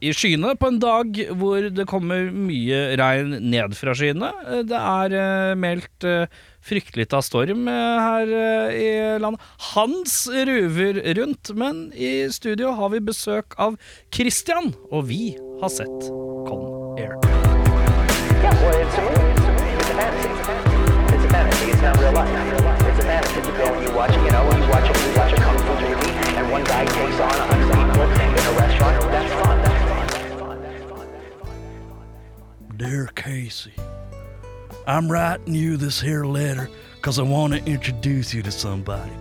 i skyene på en dag hvor det kommer mye regn ned fra skyene. Det er eh, meldt eh, fryktelig av storm eh, her eh, i landet. Hans ruver rundt, men i studio har vi besøk av Christian, og vi har sett Con Air. Yeah, well, it's a. It's a fantasy. It's a fantasy. It's not real life. It's a fantasy. You go and you watch, you know, you watch a, you watch a kung fu movie, and one guy takes on a a restaurant. Dear Casey, I'm writing you this here letter because I want to introduce you to somebody.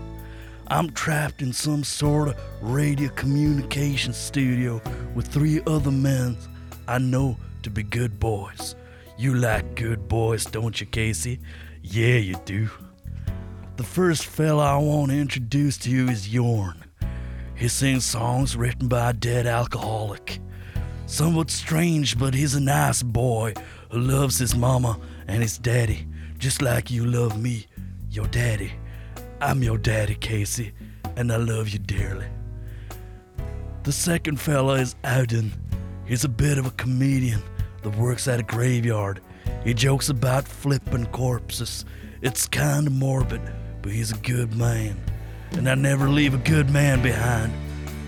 I'm trapped in some sort of radio communication studio with three other men I know to be good boys. You like good boys, don't you, Casey? Yeah, you do. The first fella I want to introduce to you is Yorn. He sings songs written by a dead alcoholic. Somewhat strange, but he's a nice boy who loves his mama and his daddy, just like you love me, your daddy. I'm your daddy, Casey, and I love you dearly. The second fella is Auden. He's a bit of a comedian that works at a graveyard. He jokes about flipping corpses. It's kind of morbid, but he's a good man. And I never leave a good man behind.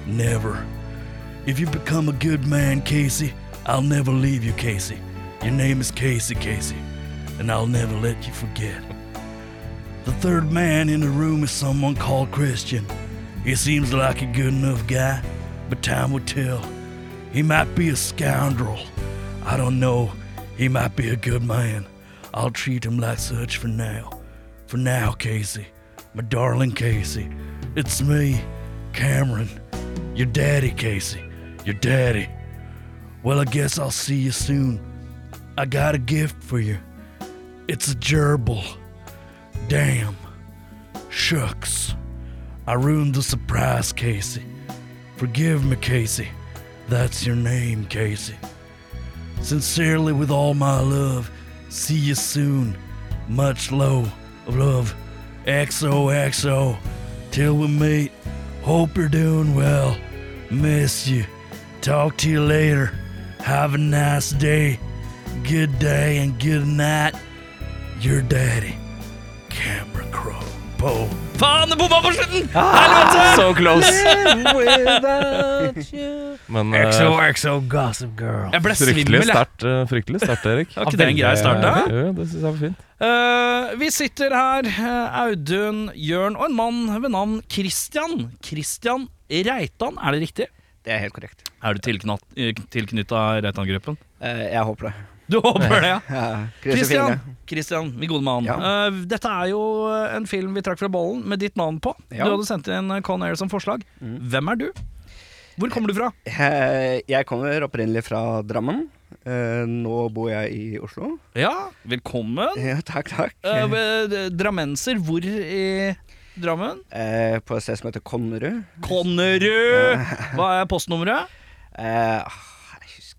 Never. If you become a good man, Casey, I'll never leave you, Casey. Your name is Casey, Casey, and I'll never let you forget. The third man in the room is someone called Christian. He seems like a good enough guy, but time will tell. He might be a scoundrel. I don't know. He might be a good man. I'll treat him like such for now. For now, Casey. My darling Casey. It's me, Cameron. Your daddy, Casey. Your daddy. Well, I guess I'll see you soon. I got a gift for you. It's a gerbil. Damn. Shucks. I ruined the surprise, Casey. Forgive me, Casey. That's your name, Casey. Sincerely, with all my love, see you soon. Much low love. XOXO. Till we meet. Hope you're doing well. Miss you. Talk to you later. Have a nice day. Good day and good night. Your daddy, Camera Crow. Poe. Faen, det bomma på slutten! So close. Men exo, XOXO Gossip Girl. Jeg ble fryktelig svimmel, jeg. sterkt, eh, fryktelig sterkt, Erik. Var ikke det en grei start, da? Jo, det synes jeg var fint. Eh, vi sitter her, eh, Audun, Jørn og en mann ved navn Christian. Christian Reitan, er det riktig? Det er helt korrekt. Er du tilknytta Reitan-gruppen? Eh, jeg håper det. Du håper det, ja? Ja, fingrene. Christian, min gode mann. Ja. Uh, dette er jo en film vi trakk fra bollen med ditt navn på. Ja. Du hadde sendt inn Con Air som forslag. Mm. Hvem er du? Hvor kommer du fra? Eh, Jeg kommer opprinnelig fra Drammen. Eh, Nå bor jeg i Oslo. Ja, velkommen. Ja, takk, takk. Eh, eh, drammenser, hvor i Drammen? Eh, På et sted som heter Konnerud. Konnerud! Hva er postnummeret? Eh,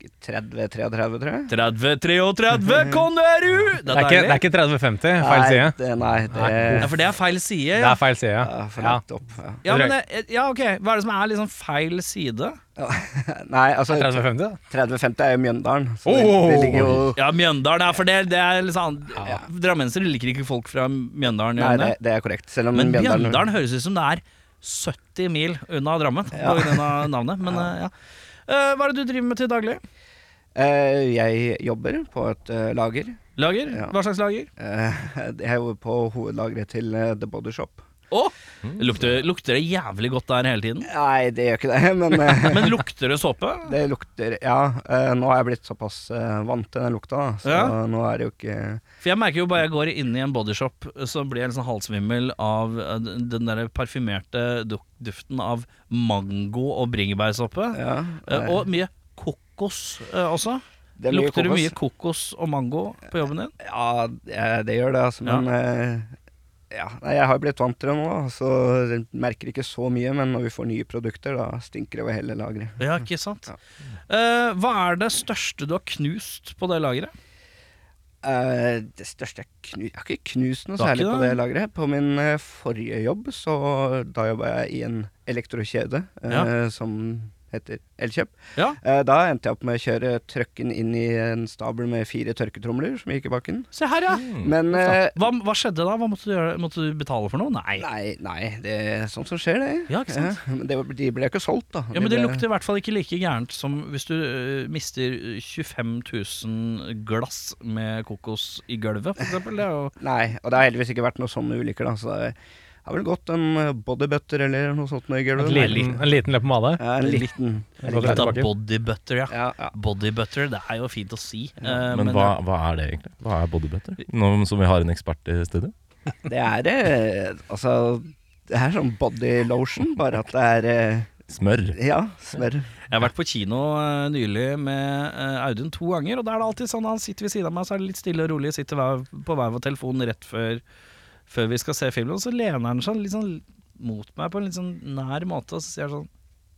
ah, Jeg husker 3033, tror jeg. 3033 Konnerud! Det er ikke, det er ikke 30-50, feil side. Nei, det, nei, det Ja, for det er feil side. Det er feil side. ja. for Ja. langt opp. Ja. ja, men, ja ok. Hva er det som er liksom feil side? Nei, altså 3050, da. 3050 er jo Mjøndalen. Så Oh! det ligger jo Ja, Mjøndalen. Ja, for det, det er liksom ja. Drammensere liker ikke folk fra Mjøndalen. Nei, det, det? det er korrekt. Selv om Men Mjøndalen Mjøndalen høres ut som det er 70 mil unna Drammen Ja. på navnet. Men ja. Eh, hva er det du driver med til daglig? Eh, Jeg jobber på et eh, lager. Lager? Ja. Hva slags lager? Eh, Jeg er på hovedlageret til eh, The Body Shop. Å! Lukter, lukter det jævlig godt der hele tiden? Nei, det gjør ikke det, men eh, Men lukter det såpe? det lukter Ja, eh, nå har jeg blitt såpass eh, vant til den lukta, da, så Ja. nå er det jo ikke For jeg merker jo bare jeg går inn i en bodyshop, så blir jeg liksom halvsvimmel av eh, den der parfymerte duften av mango og bringebærsåpe. Ja, Eh, eh, Og mye kokos eh, også. Det er Lukter det mye kokos og mango på jobben din? Ja, det, det gjør det, altså. Ja. Men eh, ja, nei, jeg har blitt vant til det nå, så jeg merker ikke så mye. Men når vi får nye produkter, da stinker det over hele lageret. Ja, ikke sant? Ja. Uh, hva er det største du har knust på det lageret? Uh, det største jeg knu, Jeg har ikke knust noe særlig det. på det? lageret. På min forrige jobb, så da jobba jeg i en elektrokjede uh, Ja. som heter Elkjøp. Ja. Eh, da endte jeg opp med å kjøre trucken inn i en stabel med fire tørketromler som gikk i bakken. Se her, ja. Men eh, Hva, hva skjedde da? Hva måtte du gjøre? Måtte du betale for noe? Nei. Nei, nei, det er sånt som skjer, det. Ja, ikke sant? men det, de ble ikke solgt, da. Ja, men De Det lukter i hvert fall ikke like gærent som hvis du uh, mister 25 000 glass med kokos i gulvet. Er jo Nei, og det har heldigvis ikke vært noen sånne ulykker, da. Så det har vel gått en eh, bodybutter eller noe sånt med En liten, en liten leppepomade. Ja, en liten. En En liten- liten. da tilbake. body butter, ja. Ja, ja. Body det er jo fint å si. eh, Men hva, hva er det egentlig? Hva er bodybutter? Nå som vi har en ekspert i studio? Det er eh, Altså, det er sånn body lotion, bare at det er eh, Smør. Ja, smør. Jeg har vært på kino uh, nylig med uh, Audun to ganger, og da er det alltid sånn han sitter ved siden av meg, så er det litt stille og rolig, sitter hver, på hver vår telefon rett før, før vi skal se filmen, så lener han seg litt sånn mot meg på en litt sånn nær måte, og så sier han sånn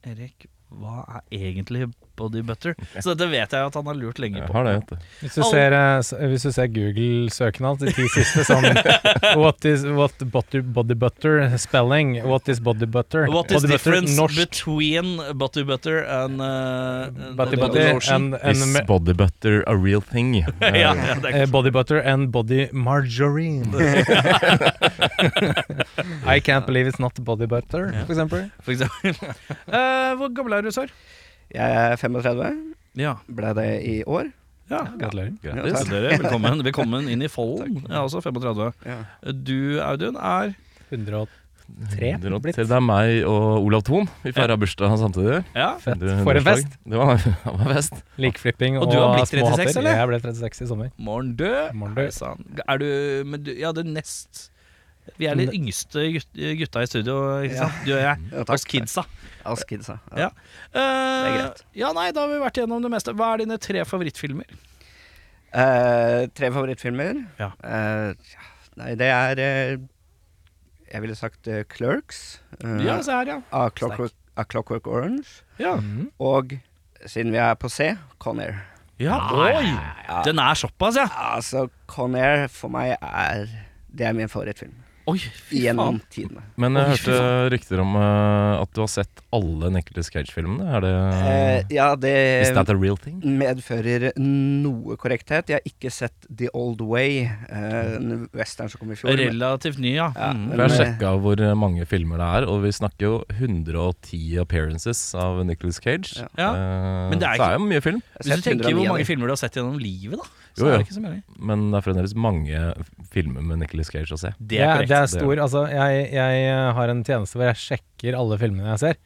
Erik, hva er egentlig body butter? Så dette vet jeg at han har lurt lenge på. har det. Hvis du ser, eh, hvis du ser Google-søknad, de ti siste, sånn What is what butter, body butter spelling? What is body butter? What is body difference butter, between body butter and uh, Body butter and, and Is body butter a real thing? ja, ja, det eh, body butter and body margarine. I can't believe it's not body butter, Ja. for eksempel. for eksempel. uh, hvor gammel er du, Sør? Jeg er 35. Ja. Ble det i år. ja. Gratulerer. Grattis. Gratulerer. Velkommen, velkommen inn i folden. Jeg er også 35. Ja. Du, Audun, er 103 103. Det er meg og Olav Thon. Vi feira bursdag samtidig. Ja. Fett. For en fest. Det var, det var fest. Likflipping Og og, du har blitt små 36, hatter. eller? Jeg ble 36 i sommer. Morgen død. Morn død. Er du men du, Ja, det nest Vi er de yngste gutta i studio, ikke Ja. Du og jeg. Ja, takk. Oss kidsa. Oss kidsa. Ja. det er greit. Ja, nei, da har vi vært gjennom det meste. Hva er dine tre favorittfilmer? Eh, tre favorittfilmer? Ja. Eh, nei, det er eh, Jeg ville sagt eh, Clerks. eh, Ja, se her, ja. A Clockwork, A Clockwork Orange. Ja. Mhm. Og siden vi er på C, Conair. ja. Oi! Den er såpass, ja. Altså, Conair for meg er Det er min favorittfilm. Oi, fy Gjennom faen. tidene. Men jeg Oi, hørte rykter om uh, at du har sett alle Nicholas Cage-filmene. Er det uh, ja, Is that a real thing? medfører noe korrekthet. Jeg har ikke sett The Old Way, uh, en western som kom i fjor. Relativt ny, ja. Ja, Mm. Jeg Men, sjekka hvor mange filmer det er, og vi snakker jo 110 appearances av Nicholas Cage. Ja. Ja. Eh, Men det er så er jo mye film, Hvis du tenker hvor mange filmer du har sett gjennom livet, da, så Jo, er det ikke så mye. men det er fremdeles mange filmer med Nicholas Cage å se. Det er korrekt. det er stor Altså, jeg, jeg har en tjeneste hvor jeg sjekker alle filmene jeg ser,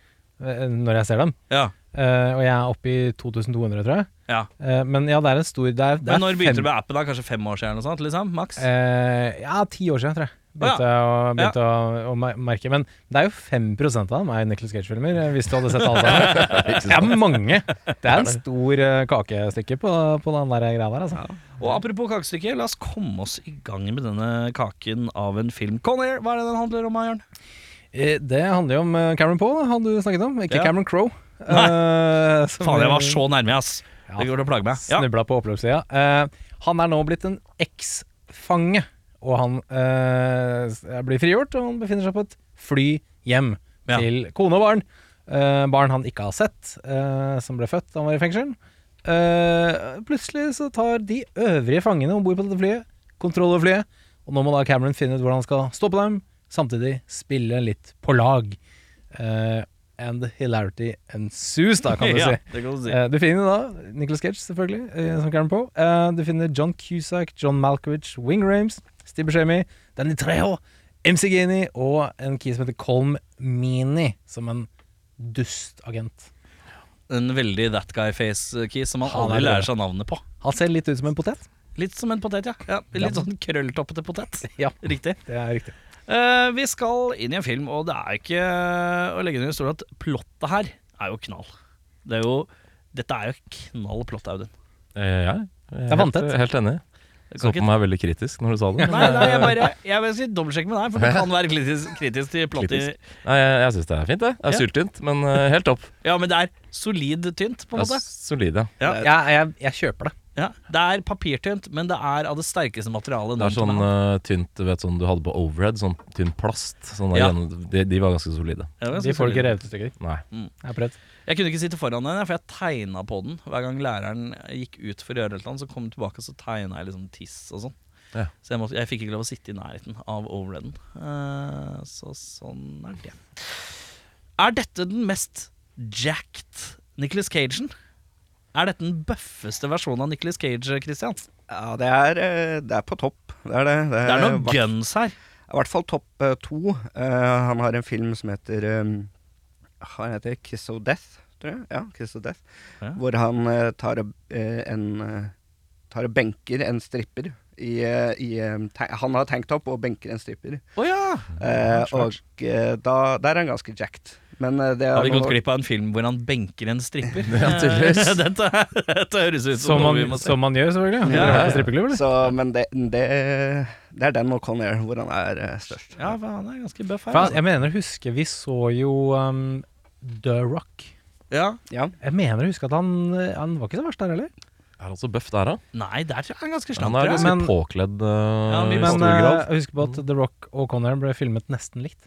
eh, når jeg ser dem. Ja. Uh, og jeg er oppe i 2200, tror jeg. ja. Uh, men ja, det er en stor det er, det Men når begynte du med appen? da? Kanskje fem år siden? eller noe sånt, liksom? Maks? Uh, ja, ti år siden, tror jeg. Begynte, jeg å, begynte å, å mer- merke. Men det er jo 5 av dem er Nicholas Cage-filmer, eh, hvis du hadde sett alle sammen. Det er mange! Det er en stor eh, kakestykke på, på den der greia der, altså. Og apropos kakestykke, la oss komme oss i gang med denne kaken av en film. Conair, hva er det den handler om, Jørn? Eh, Det handler jo om Cameron Poe, han du snakket om. Ikke Ja. Cameron Crowe. Nei. Eh, Faen, jeg var så nærme, ass. Ja. Det går til å plage meg. Ja. Snubla på oppløpssida. Uh, han er nå blitt en eksfange, og han eh, blir frigjort, og han befinner seg på et fly hjem Ja. til kone og barn. Eh, barn han ikke har sett, eh, som ble født da han var i fengsel. Eh, plutselig så tar de øvrige fangene om bord på dette flyet kontroll over flyet, og nå må da Cameron finne ut hvordan han skal stoppe dem, samtidig spille litt på lag. Eh, and hilarity ensues, da, kan du ja, si. det kan du si. Eh, du finner da Nicholas Cage, selvfølgelig, eh, som Cameron Poe. Eh, du finner John Cusack, John Malkovich, Wing Rames, Steve Buscemi, Danny Treho, MC Gini og en key som heter Colm Mini, som en dustagent. En veldig that guy face-key som man aldri lærer seg navnet på. Han ser litt ut som en potet. Litt som en potet, ja. ja litt Ja. sånn krølltoppete potet. Ja. Riktig. Det er riktig. Uh, vi skal inn i en film, og det er ikke å legge ned historien at plottet her er jo knall. Det er jo, dette er jo knall plott, Audun. Uh, ja, jeg er helt Helt, helt enig. Det Så på meg veldig kritisk når du sa det. Nei, nei, jeg bare Jeg vil si dobbeltsjekke med deg, for du kan være kritisk, kritisk til plott i Nei, jeg, jeg syns det er fint, det. Det er Ja. syltynt, men uh, helt topp. Ja, men det er solid tynt, på en måte. solid, ja. Ja. Jeg, jeg, jeg kjøper det. Ja, Det er papirtynt, men det er av det sterkeste materialet. Det er sånn uh, tynt du vet, sånn du hadde på overhead, sånn tynn plast. Sånn der Ja. de, de var ganske solide. Ja, det er De ganske får du ikke revet i stykker. Nei. Jeg har prøvd. Jeg kunne ikke sitte foran den, for jeg tegna på den. Hver gang læreren gikk ut for å gjøre noe, så kom jeg tilbake, så tegna jeg liksom tiss og sånn. Ja. Så jeg, måtte, jeg fikk ikke lov å sitte i nærheten av overheaden. Uh, så sånn er det. Er dette den mest jacked Nicholas Cagen? Er dette den bøffeste versjonen av Nicholas Cage, Christian? Ja, det er, eh, det er på topp. Det er det. Det er noen hvert- guns her. I hvert fall topp eh, to. Uh, han har en film som heter um, Han heter Kiss of Death, tror jeg. Ja, Kiss of Death. Ja. Hvor han uh, tar, og, eh, en Tar og benker en stripper i, i Han har tanktop og benker en stripper. Oh, ja! Eh, og da, der er han ganske jacked. Men eh, det er Har vi gått glipp av en film hvor han benker en stripper? Ja, tydeligvis. dette, dette høres ut som Som noe man, vi må se. som man gjør, selvfølgelig. Ja, Ja. Strippeklubb, eller? Så, men det, det, det er den og Conair hvor han er eh, størst. Ja, for han er ganske bøff her. Altså. jeg mener å huske Vi så jo um, The Rock. Ja. Ja. Jeg mener å huske at han Han var ikke så verst der heller. Er han så bøff der, da? Nei, der tror jeg han er ganske Han er ganske Men- påkledd Uh, Ja, i Men stor uh, grad. husker på at The Rock og Conair ble filmet nesten likt.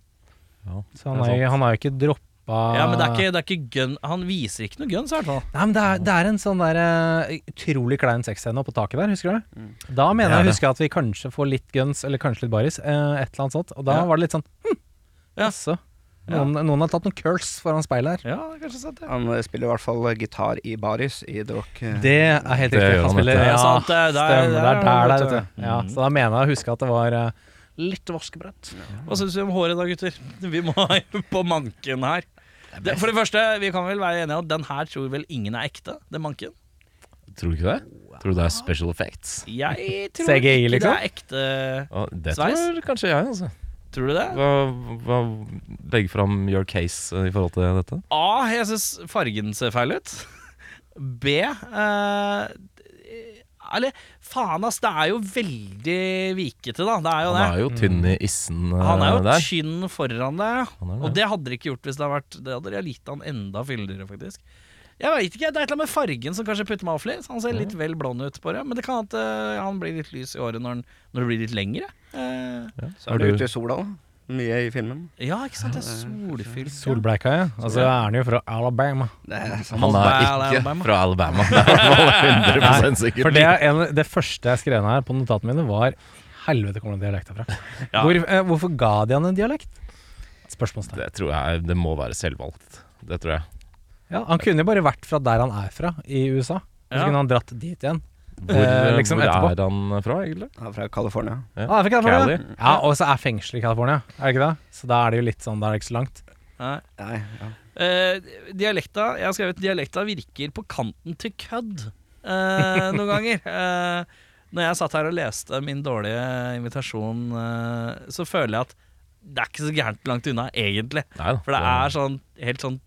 Ja, Så han, er er, han har jo ikke droppa Ja, men det er ikke, det er ikke gun Han viser ikke noe guns, i hvert fall. Nei, men det er, det er en sånn der eh, utrolig klein sexscene på taket der, husker du det? Mm. Da mener Det er jeg å huske at vi kanskje får litt guns, eller kanskje litt baris, eh, et eller annet sånt. Og da Ja. var det litt sånn hm, Ja. jaså. Noen, noen har tatt noen curls foran speilet her. Ja, er kanskje sant, det. Han eh, spiller i hvert fall gitar i baris i The Rock. Det er helt riktig. Han spiller. Ja, Det er sant, det. Der- stemmer. Det der er der, der, der, vet du. du. Ja, Mm. så da mener jeg å huske at det var eh, litt vaskebrett. Hva syns vi om håret da, gutter? Vi må ha på manken her. Det, for det første, vi kan vel være enige om at den her tror vel ingen er ekte. Den manken. Tror du ikke det? Tror du det er special effects? Jeg tror CGI, ikke liksom? det er ekte. Ja, det Sveis? tror kanskje jeg, altså. Tror du det? Hva, hva, legg fram your case eh, i forhold til dette. A. Jeg syns fargen ser feil ut. B. Eh, eller faen, ass. Det er jo veldig vikete, da. Det er jo Han det. er jo tynn i issen der. Han er jo der. tynn foran deg. Han er. Og det hadde de ikke gjort hvis det hadde vært Det hadde jeg gitt han enda fyldigere, faktisk. Jeg vet ikke, Det er et eller annet med fargen som kanskje putter meg off litt. Han ser litt vel blond ut på det. Men det kan at uh, han blir litt lys i håret når, når det blir litt lengre. Eh, Så er det ute i sola, da. Mye i filmen. ja, ikke sant. Det er solfylt. Solbleika, ja. Og så er han jo fra Alabama. Er. Han er ikke fra Alabama. Det er i hvert fall 100 sikkert. For det, er en, det første jeg skrev ned her på notatene mine, var Helvete, kommer den dialekta fra? Ja. Hvor, eh, hvorfor ga de han en dialekt? Spørsmålstegn. Det tror jeg det må være selvvalgt. Det tror jeg. Ja, han kunne jo bare vært fra der han er fra, i USA. Så Ja. kunne han dratt dit igjen. Hvor, Eh, liksom hvor er han fra, egentlig? Han er fra California. Ja. Ah, er fra California? Cali. Ja, og så er fengselet i California, er det ikke det? Så da er det jo litt sånn, da er det ikke så langt. Nei. Nei, ja. Eh, dialekta Jeg har skrevet dialekta virker på kanten til kødd eh, noen ganger. Uh, når jeg satt her og leste min dårlige invitasjon, eh, så føler jeg at det er ikke så gærent langt unna, egentlig. Nei. For det er sånn helt sånn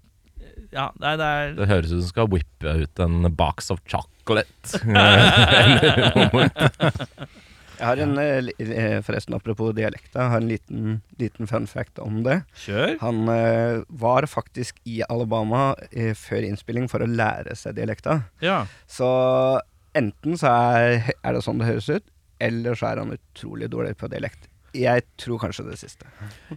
Ja, nei, det er Det høres ut som du skal whippe ut en box of chocolate. Jeg har en, eh, eh, forresten apropos dialekta, jeg har en liten, liten fun fact om det. Kjør. Han eh, var faktisk i Alabama før innspilling for å lære seg dialekta. Ja. Så enten så er, er det sånn det høres ut, eller så er han utrolig dårlig på dialekt. Jeg tror kanskje det siste.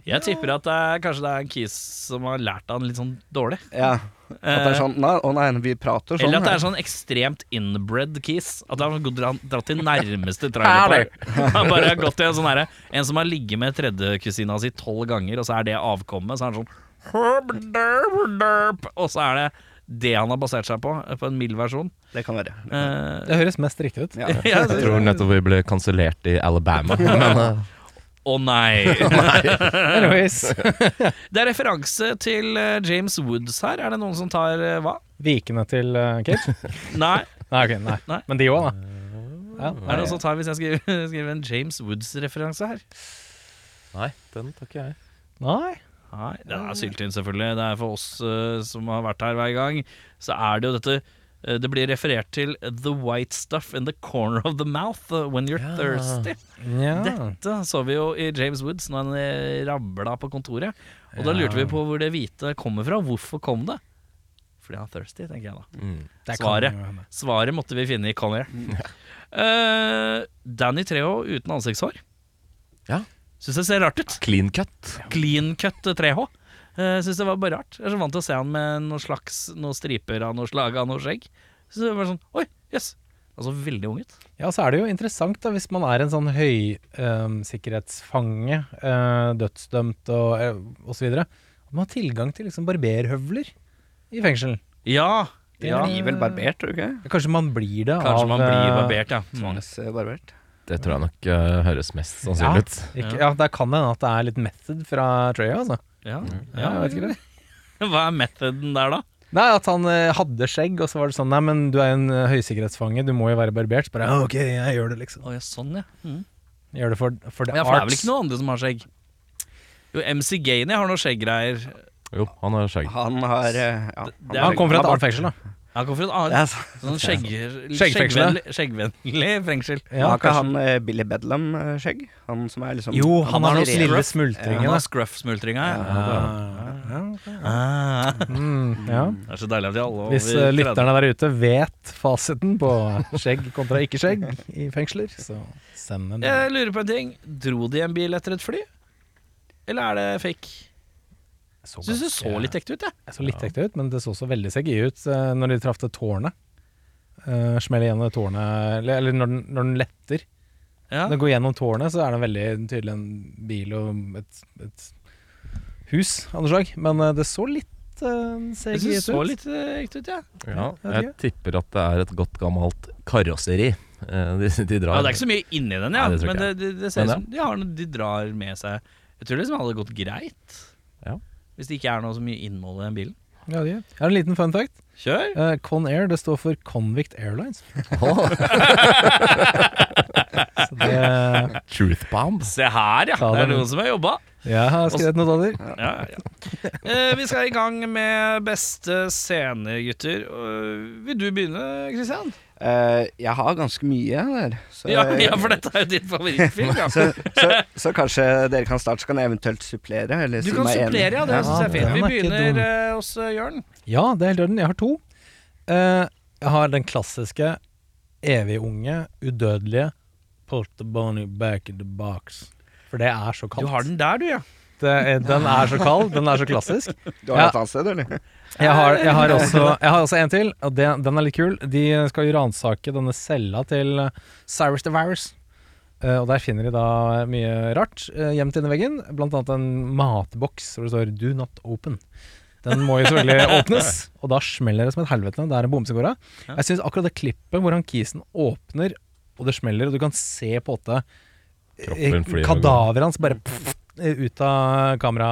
Jeg tipper at det er, kanskje det er en kis som har lært han litt sånn dårlig. Ja, At det er sånn Nei, å nei, vi prater sånn. Eller at det er sånn ekstremt inbred kiss. At han har gått- dratt til nærmeste trailerpark. Han bare har gått til en sånn herre En som har ligget med tredjekusina si tolv ganger, og så er det avkommet. Så er han sånn Og så er det det han har basert seg på, på en mild versjon. Det kan være. Eh, Det høres mest riktig ut. Ja. jeg tror nettopp vi ble kansellert i Alabama. Men eh, Å nei! Anyways. Det er referanse til eh, James Woods her. Er det noen som tar eh, hva? Vikene til uh, Cage? Nei. Nei, okay, nei. Nei. Men de òg, da. Ja, Er det noen som tar hvis jeg skriver, skriver en James Woods-referanse her? nei, den tar ikke jeg. Nei. Nei, det er syltynn selvfølgelig. Det er for oss uh, som har vært her hver gang. Så er det jo dette Eh, Eh, det blir referert til 'the white stuff in the corner of the mouth eh, when you're ja. thirsty'. Ja. Dette så vi jo i James Woods når han eh, rabla på kontoret. Og ja. da lurte vi på hvor det hvite kommer fra. Hvorfor kom det? Fordi han er thirsty, tenker jeg da. Mm. Svaret. Svaret, måtte vi finne i Conair. Mm. uh, Danny Treho uten ansiktshår. Ja. Syns det ser rart ut. Clean cut. Clean cut 3H. Eh, jeg syns det var bare rart. Jeg er så vant til å se han med noen slags Noen striper av noe slag av noe skjegg. Så det var sånn Oi. Yes. Altså veldig ung ut. Ja, så er det jo interessant da, hvis man er en sånn høysikkerhetsfange, ehm, øh, eh, dødsdømt og eh, øh, osv. At man har tilgang til liksom barberhøvler i fengsel. Ja. De ja. blir vel barbert, tror du ikke? Kanskje man blir det Kanskje av man blir barbert, ja. Mm. Det tror jeg nok uh, høres mest sannsynlig ut. Ikke, ja, det kan hende at det er litt method fra Trey, altså. Ja. Ja, jeg vet ikke det. Hva er methoden der, da? Nei, at han eh, hadde skjegg, og så var det sånn Nei, men du er en eh, høysikkerhetsfange, du må jo være barbert. Så bare «Ja, ok, jeg gjør det, liksom. Å ja, sånn, ja. Mm. Gjør det for, for the Ja, For det er vel arts. ikke noen andre som har skjegg? Jo, MC Gainey har noe skjeggreier. Jo, han har skjegg. Han har eh, ja, Det er- Han kommer fra et annet fengsel, da. Han kommer fra et annet yes. sånn skjegg, skjeggvennlig, skjeggvennlig fengsel. Ja, har ikke han eh, Billy Bedlam-skjegg? Han som er liksom Jo, han har har noen lille smultringer. scruff. Han har scruff-smultringa. Ja. Ja. Ah. Mm, ja. Det er så deilig at de alle Hvis eh, 30 lytterne der ute vet fasiten på skjegg kontra ikke skjegg i fengsler, så send en Jeg lurer på en ting. Dro de en bil etter et fly? Eller er det fake? Så Syns det så litt ekte ut, jeg. Det så litt ekte ut, men det så også veldig CGI ut eh, når de traff det tårnet. Uh, Smeller gjennom det tårnet Eller, eller når, den, når den letter. Ja. Når den går gjennom tårnet, så er det veldig tydelig en bil og et, et hus av noe slag. Men uh, det så litt uh, Jeg CGI ut. det så litt eh, ekte ut, ja. Ja, jeg tipper at det er et godt gammelt karosseri. Eh, De, de drar Ja, det er ikke så mye inni den, ja. Nei, det men det, det, det ser ut som de, har, de drar med seg Jeg tror det liksom hadde gått greit. Ja. Hvis det ikke er noe så mye innhold i den bilen. Ja, det har en liten fun fact. Kjør! uh, Con Air det står for Convict Airlines. Oh. det, Truth bomb. Se her, ja. Det er noen som har jobba. jeg har skrevet notater. Ja, ja. Uh, vi skal i gang med beste scene, gutter. Uh, vil du begynne, Kristian? Eh, jeg har ganske mye der. Så, Ja, ja, for dette er jo din favorittfilm. Ja. så, så, så kanskje dere kan starte, så kan jeg eventuelt supplere. Eller Du si kan meg supplere, ja. Det Ja, syns jeg er fint. Vi er begynner hos eh, Jørn. Ja, det er helt i orden. Jeg har to. Uh, jeg har den klassiske evig unge, udødelige Put the bunny back in the box. For det er så kaldt. Du har den der, du, ja. Det den er så kald, den er så klassisk. Du har Ja. et annet sted, eller? Jeg har, jeg har, også, jeg har også en til, og det, den er litt kul. De skal jo ransake denne cella til Cyrus the Virus. Uh, og der finner de da mye rart uh, gjemt inni veggen, blant annet en matboks hvor det står 'Do not open'. Den må jo selvfølgelig åpnes, og da smeller det som et helvete. Det er en bomse går av. Jeg syns akkurat det klippet hvor han kisen åpner, og det smeller, og du kan se på åtte kadaveret hans bare pff, ut av kamera...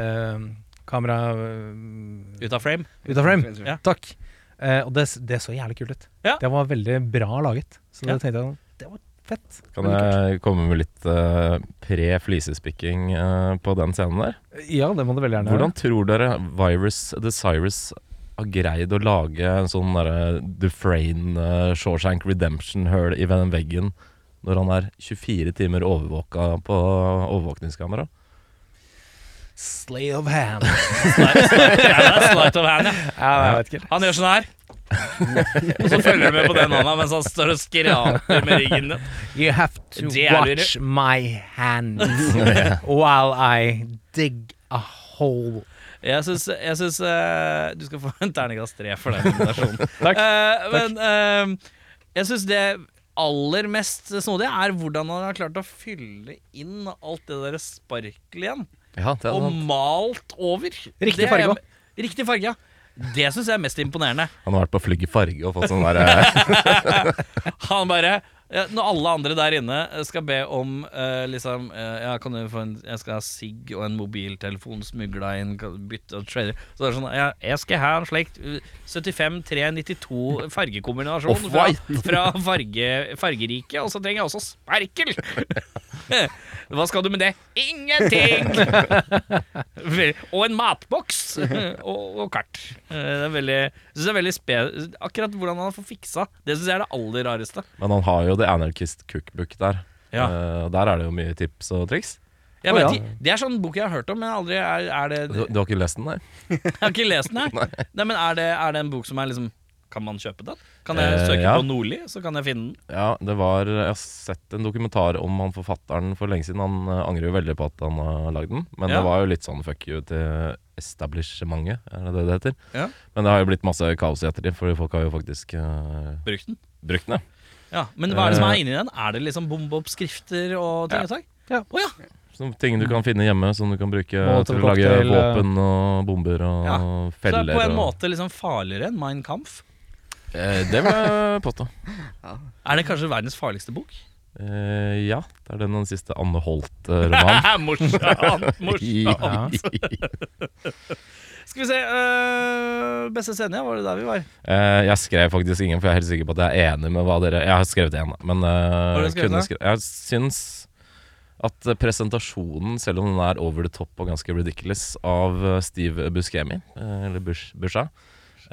eh, kamera eh, Ut av frame. ut av frame. Ja. Takk. Eh, og det, det så jævlig kult ut. Ja. Det var veldig bra laget. Så Ja. det tenkte jeg Det var fett. Kan Veldig kult. jeg komme med litt uh, pre-flisespikking uh, på den scenen der? Ja, det må du veldig gjerne Hvordan tror dere Virus The Cyrus har greid å lage en sånn derre Dufresne uh, Shawshank Redemption-høl i den veggen når han er 24 timer overvåka på overvåkningskamera? Slay of hand. Slight, of hand, ja. ja. Han gjør sånn her. og så følger du med på den hånda mens han står og skraper med ryggen din. You have to watch my hand while I dig a hole. Jeg syns, jeg syns uh, Du skal få en terningkast tre for den invitasjonen. Takk. Uh, men uh, jeg syns det aller mest snodige er hvordan han har klart å fylle inn alt det der sparkelet igjen. Ja, det er Og sant. malt over. Riktig Det er- farge også. Riktig farge, ja. Det syns jeg er mest imponerende. Han har vært på Flygg i farge og fått sånn derre Han bare Når alle andre der inne skal be om uh, liksom uh, Ja, kan du få en Jeg skal ha sigg og en mobiltelefon smugla inn, bytte og trader Så er det sånn ja, Jeg skal ha en slik eh, 75-392 fargekombinasjon fra, fra farge, fargerike, og så trenger jeg også sperkel! Hva skal du med det? Ingenting! Og en matboks. og, og kart. Eh, Det er veldig, jeg synes jeg er veldig spe Akkurat hvordan han får fiksa, det syns jeg er det aller rareste. Men han har jo The Anarchist Cookbook der. Ja. Uh, der er det jo mye tips og triks. Jeg vet, ja. Det er sånn bok jeg har hørt om, men aldri er, er det Du, du har ikke lest den, nei? Jeg har ikke lest den her. Nei, men er det, er det en bok som er liksom Kan man kjøpe den? Kan jeg Eh, søke ja. på Nordli, så kan jeg finne den? Ja, det var Jeg har sett en dokumentar om han forfatteren for lenge siden. Han eh, angrer jo veldig på at han har lagd den, men Ja. det var jo litt sånn fuck you til establishmentet, er det det det heter? Ja. Men det har jo blitt masse kaos i ettertid, fordi folk har jo faktisk uh, Brukt den? brukt den. ja. Ja, Men hva er det som Eh. er inni den? Er det liksom bombeoppskrifter og ting og tang? Ja. Oh, ja. Som ting du kan finne hjemme, som du kan bruke Måte til å lage cocktail, eh. våpen og bomber og Ja. Så det er på en og, måte liksom farligere enn Mein Kampf. Eh, det vil jeg påstå. Er det kanskje verdens farligste bok? Eh, ja, det er den, den siste Anne Holt-romanen. morsomt! morsomt. Skal vi se uh, Beste scene, var det der vi var? Uh, jeg skrev faktisk ingen, for jeg er helt sikker på at jeg er enig med hva dere Jeg har skrevet én, men uh, skrevet Jeg syns at presentasjonen, selv om den er over the top og ganske ridiculous, av Steve Buscemi, eller Bush, Busha,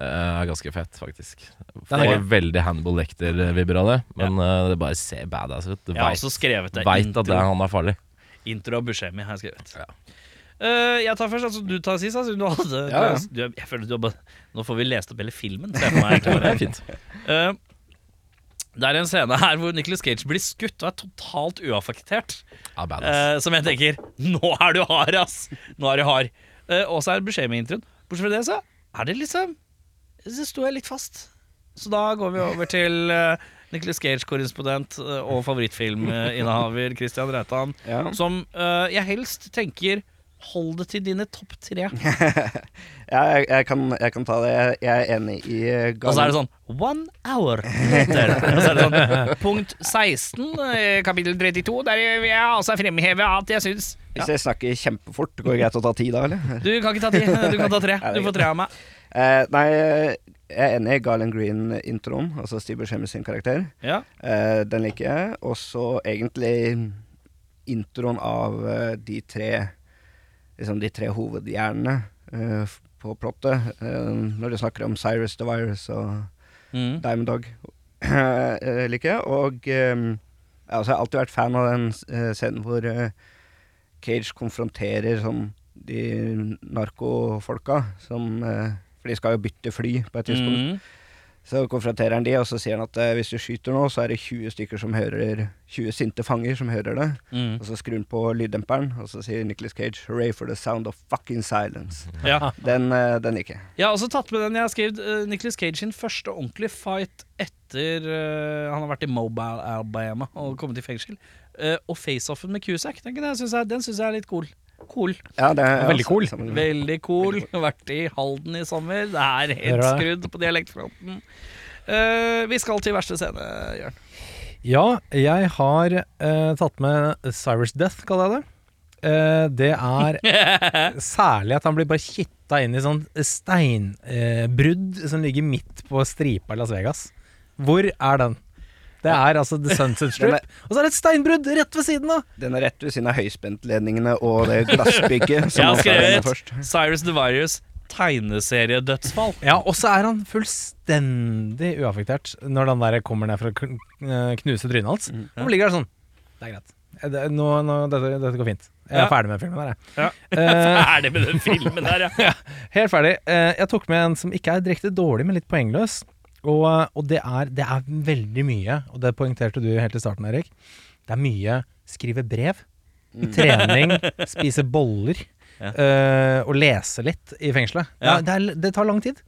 er ganske fett, faktisk. Den er veldig Hannibal Lecter-vibber av det, men uh, det bare ser badass ut. Du Jeg har veit også skrevet det. at det, er, han er farlig. intro av Buscemi har jeg skrevet. Ja. Øh, jeg tar først, altså du tar sist. Altså, du hadde, Ja, ja. Du, jeg føler du har bare, Nå får vi lest opp hele filmen. ser jeg for meg egentlig Det er fint. Eh, det er en scene her hvor Nicolas Cage blir skutt og er totalt uaffektert. Ja, badass. Eh, som jeg tenker Nå er du hard, ass! Nå er du hard. Eh, og så er Buscemi-introen. Bortsett fra det, så er det liksom Så sto jeg litt fast. Så da går vi over til uh, Nicholas Gage-korrespondent uh, og favorittfilminnehaver Christian Reitan, Ja. som uh, jeg helst tenker Hold det til dine topp tre. Ja, jeg, jeg, kan, jeg kan ta det. Jeg, jeg er enig i gang. Og så er det sånn One hour later. Og så er det sånn Punkt 16, eh, kapittel 32, der vil jeg altså fremheve at jeg syns Hvis jeg snakker kjempefort, går det greit å ta ti da, eller? Du kan ikke ta ti, du kan ta tre. Ja, Du får tre av meg. Eh, nei, jeg er enig i Garland Green-introen, altså Steve Buscemi sin karakter. Ja. Eh, den liker jeg. Og så egentlig introen av eh, de tre Liksom de tre hovedhjernene eh, på plottet. Eh, når du snakker om Cyrus the Virus og Mm. Diamond Dog, eh, liker jeg. Og eh, jeg har alltid vært fan av den scenen hvor Cage konfronterer sånn de narkofolka som eh, For de skal jo bytte fly på et tidspunkt. Mm. Så konfronterer han de, og så sier han at eh, hvis du skyter nå, så er det 20 stykker som hører 20 sinte fanger som hører det. Mm. Og så skrur han på lyddemperen, og så sier Nicholas Cage 'Hooray for the sound of fucking silence'. Ja. Den, eh, den gikk jeg. Jeg har også tatt med den jeg har skrevet uh, Nicholas Cage sin første ordentlige fight etter eh, han har vært i Mobile Alabama og kommet i fengsel. Eh, og face-offen med Cusack, den, den syns jeg, den synes jeg er litt cool. Cool. Ja, det er Veldig cool. sammen- Veldig cool. Vært i Halden i sommer. Det er helt skrudd på dialektfronten. Uh, vi skal til verste scene, Jørn. Ja, jeg har uh, tatt med Cyrus Death, kaller jeg det. Uh, det er særlig at han blir bare kitta inn i sånn steinbrudd som ligger midt på stripa i Las Vegas. Hvor er den? Det er altså The Sunset Strip. Er- Og så er det et steinbrudd rett ved siden av! Den er rett ved siden av høyspentledningene og det glassbygget. Jeg har skrevet. Cyrus the Virus tegneseriedødsfall. Ja, og så er han fullstendig uaffektert når den der kommer ned for å eh, knuse trynet hans. Han ligger der sånn. Det er greit. Eh, Det, nå, nå, dette, dette går fint. Jeg er Ja. ferdig med filmen der, jeg. Ja. Eh, Ferdig med den filmen der, ja. Helt ferdig. Eh, jeg tok med en som ikke er direkte dårlig, men litt poengløs. Og, og det, er, det er veldig mye, og det poengterte du helt i starten, Erik. Det er mye skrive brev, trening, spise boller Ja. øh, og lese litt i fengselet. Ja. Det, er, det tar lang tid.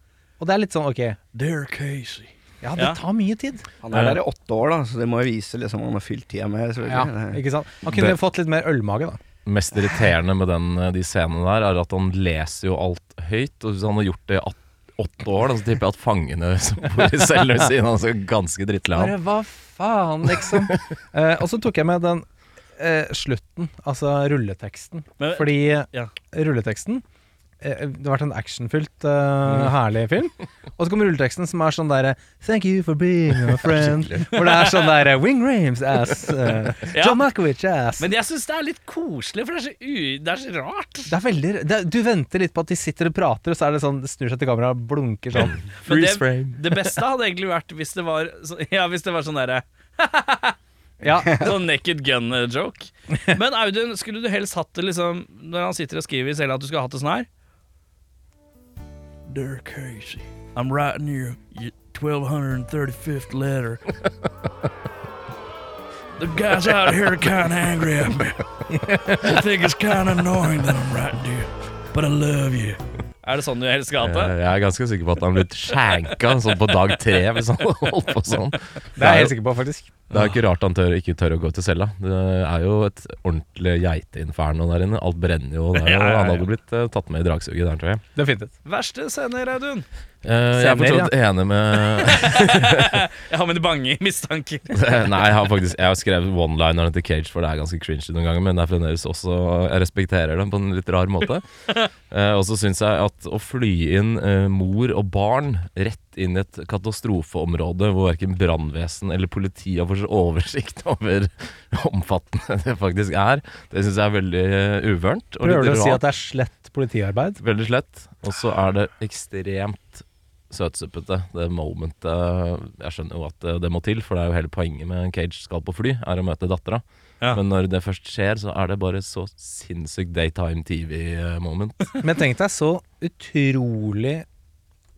Og det er litt sånn ok, Dear Casey, ja, det Ja. tar mye tid. Han er der i åtte år, da, så det må jo vise liksom han har fylt tida med. Ja, ikke sant? Han kunne Det- fått litt mer ølmage, da. mest irriterende med den, eh, de scenene der, er at han leser jo alt høyt. Og hvis han har gjort det i at- åtte år, da, så tipper jeg at fangene som bor i cellen ved siden av, så ganske drittlei hva faen, liksom. eh, og så tok jeg med den eh, slutten, altså rulleteksten. Men- Fordi ja. rulleteksten Det har vært en actionfylt, eh, herlig film. Og så kommer rulleteksten som er sånn derre Thank you for being a friend. Hvor det er sånn derre Wing Rames ass. Uh. John Malkovich ass. Men jeg syns det er litt koselig, for det er så, u det er så rart. det er veldig det, Du venter litt på at de sitter og prater, og så er det sånn Det snur seg til kameraet og blunker sånn. Freeze det, frame. det beste hadde egentlig vært hvis det var så, Ja, hvis det var sånn derre Ja, Sånn naked gun-joke. Men Audun, skulle du helst hatt det liksom når han sitter og skriver selv at du skulle hatt det sånn her? Dear Casey, I'm writing you your 1235th letter. the guys out here are kind of angry at me. I think it's kind of annoying that I'm writing to you, but I love you. Er det sånn du helst skal ha Eh, det? Jeg er ganske sikker på at han har blitt shanka sånn på dag tre hvis han holdt på sånn. det er jeg helt sikker på, faktisk. Det er ikke rart han tør, ikke tør å gå til cella. Det er jo et ordentlig geiteinferno der inne. Alt brenner jo der. Og han hadde blitt eh, tatt med i dragsuget der, tror jeg. Det var fint Verste scener, Audun? Eh, jeg er for så vidt enig med Jeg har mine bange mistanker. Nei, jeg har faktisk Jeg har skrevet one-lineren til Cage, for det er ganske cringy noen ganger, men det er fremdeles også Jeg respekterer dem på en litt rar måte. Eh, og så syns jeg at å fly inn eh, mor og barn rett inn i et katastrofeområde hvor verken brannvesen eller politi har fått oversikt over omfattende det faktisk er, det syns jeg er veldig uh, uvørent. og Prøver du å si at det er slett politiarbeid? Veldig slett. Og så er det ekstremt søtsuppete, det momentet. Jeg skjønner jo at det, det må til, for det er jo hele poenget med en Cage skal på fly, er å møte dattera. Ja. Men når det først skjer, så er det bare så sinnssykt daytime TV-moment. Men tenk deg så utrolig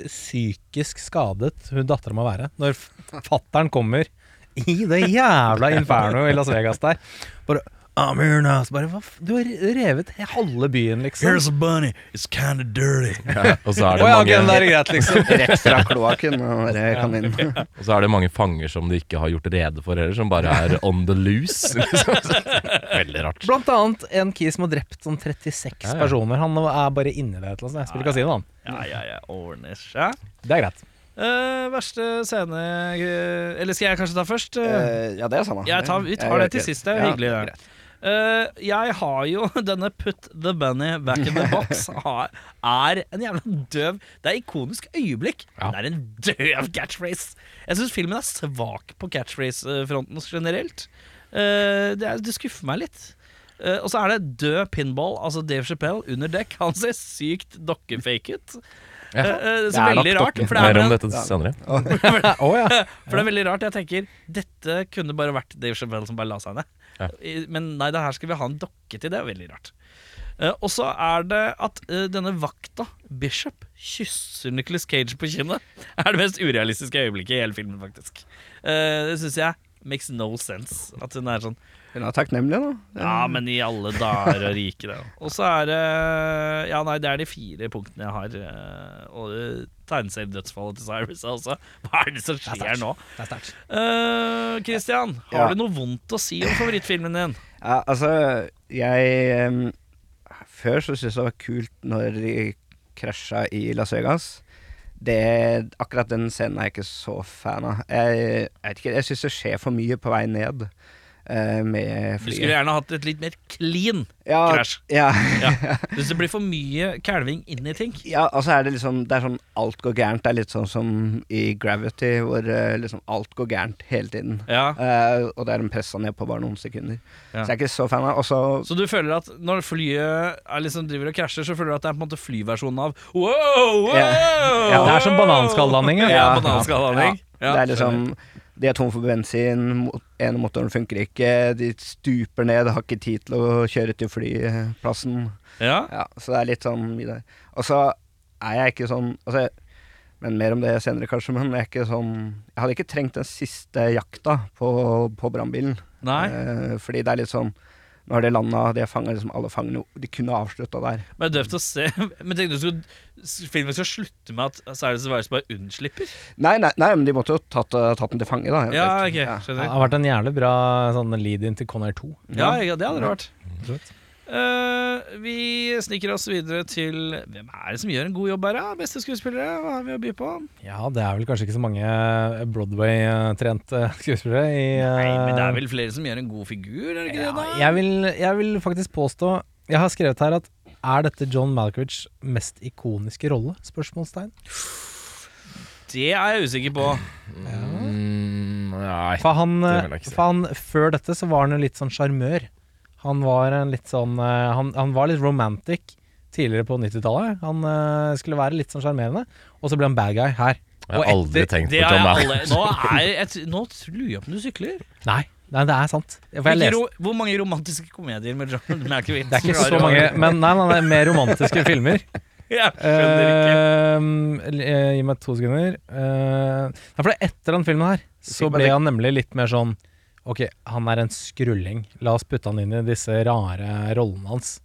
psykisk skadet hun dattera må være når fattern kommer i det jævla infernoet i Las Vegas der. Bare I'm here now. Så bare, hva f Du har revet halve byen, liksom. Here's a bunny. It's kind of dirty. Og så Å er det ja, ok, mange men da er det greit, liksom. Rett fra kloakken og den kaninen. Og så er det mange fanger som de ikke har gjort rede for heller, som bare er on the loose. Liksom. Veldig rart. Blant annet en kis som har drept sånn 36 Ja, ja. personer. Han er bare inni det et eller annet. Jeg spiller kasino, han. Ja, ja, ja. Ordner seg. Det er greit. Eh, verste scene eh, Eller skal jeg kanskje ta først? Eh, Eh, ja, det er samme. jeg tar, vi tar det til sist. Det er Ja, hyggelig. greit. Det. Eh, jeg har jo denne Put the bunny back in the box har, er en jævla døv Det er ikonisk øyeblikk. Ja. Det er en døv catchphrase. Jeg syns filmen er svak på catchphrase-fronten generelt. Uh, det, er, det skuffer meg litt. Uh, og så er det død pinball, altså Dave Chappelle, under dekk. Han ser sykt dokkefake ut. Ja. Eh, så Det er nok veldig rart. For det, er Mer om dette senere. Ja. for det er veldig rart. Jeg tenker Dette kunne bare vært Dave Chappelle som bare la seg ned. Ja. Men nei, det her skal vi ha en dokke til. Det er veldig rart. Uh, og så er det at uh, denne vakta, Bishop, kysser Nicholas Cage på kinnet. Er det mest urealistiske øyeblikket i hele filmen, faktisk. Uh, det syns jeg makes no sense. At hun er sånn Hun er takknemlig, da. Ja, men i alle dager og rike, det. Og så er det Ja, nei, det er de fire punktene jeg har. eh, Og tegneseriedødsfallet til Cyrus også. Hva er det som skjer nå? Det er sterkt. Uh, Christian, har Ja. du noe vondt å si om favorittfilmen din? Ja, altså, jeg um, Før så syntes jeg det var kult når de krasja i Las Vegas. Det, akkurat den scenen er jeg ikke så fan av. Jeg, jeg vet ikke, jeg syns det skjer for mye på vei ned eh, flyet. Du skulle gjerne hatt et litt mer clean ja, krasj. Ja. Ja. Hvis det blir for mye kalving inn i ting. ja, altså er det liksom Det er sånn alt går gærent. Det er litt sånn som i Gravity, hvor eh, liksom alt går gærent hele tiden. Ja. Uh, og det er en pressa ned på bare noen sekunder. Ja. Så jeg er ikke så fan av Også så du føler at når flyet er liksom driver og krasjer, så føler du at det er på en måte flyversjonen av wow, wow! Ja. Ja. Det er som bananskalllanding. ja. bananskalllanding. Ja. Ja, det er liksom De er tom for bensin, en ene motoren funker ikke, de stuper ned, har ikke tid til å kjøre til flyplassen. Ja. Ja, så det er litt sånn mye der. Og så er jeg ikke sånn altså, Men mer om det senere, kanskje. Men jeg er ikke sånn Jeg hadde ikke trengt den siste jakta på, på brannbilen. Eh, fordi det er litt sånn Nå har de landa, de har fanga liksom alle fangene. De kunne avslutta der. Men det er døvt å se. Men tenkte du skulle filmen skal slutte med at Cyrus Virus bare unnslipper? Nei, nei, nei men de måtte jo tatt, eh, tatt den til fange, da. Ja, okay, ok, Ja. Det har vært en jævlig bra sånn lead-in til Conair 2. Ja, ja, det hadde det vært. Eh, vi sniker oss videre til Hvem er det som gjør en god jobb her, da? Beste skuespillere? Hva har vi å by på? Ja, det er vel kanskje ikke så mange Broadway-trente skuespillere i Nei, men det eh, er vel flere som gjør en god figur, er det ikke ja, det? da? jeg, vil, jeg vil faktisk påstå Jeg har skrevet her at Er dette John Malkovich mest ikoniske rolle? Spørsmålstegn. Det er jeg usikker på. Mm, nei. For han, det eh, vil jeg ikke si. for han Før dette så var han jo litt sånn sjarmør. Han var en litt sånn eh, han, han var litt romantic tidligere på 90-tallet. Han eh, skulle være litt sånn sjarmerende, og så ble han bad guy her. Jeg har aldri etter- tenkt på John jeg Nå, nå lurer jeg på om du sykler. Nei, nei det er sant. Ro, hvor mange romantiske komedier med John Malkovich? det er ikke så mange, men nei, nei, nei, er mer romantiske filmer. Jeg skjønner ikke. Eh, gi meg to sekunder. Uh, for er etter den filmen her så ble han nemlig litt mer sånn Ok, han er en skrulling. La oss putte han inn i disse rare rollene hans.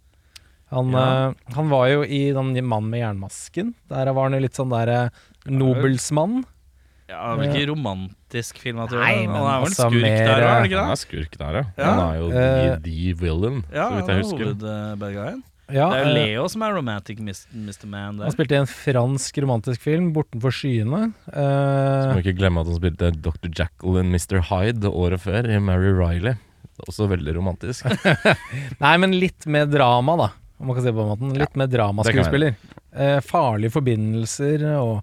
Han, Ja. eh, han var jo i den 'Mannen med jernmasken. Der var han jo litt sånn der eh, nobelsmann. Ja, det er ikke romantisk film? At Nei, men han er vel altså skurk mer, der, er han ikke Han er skurk der, ja. Ja. Han er jo uh, the, the villain, Ja, så vidt jeg er husker. Ja, Det er jo eh, Leo som er romantic Mr. Man han spilte i en fransk romantisk film, 'Bortenfor skyene'. Så må Eh, ikke glemme at han spilte Dr. Jackal and Mr. Hyde året før, i Mary Riley. Også veldig romantisk. nei, men litt med drama, da. Om man kan si det på den måten. Litt ja, med dramaskuespiller. Uh, farlige forbindelser og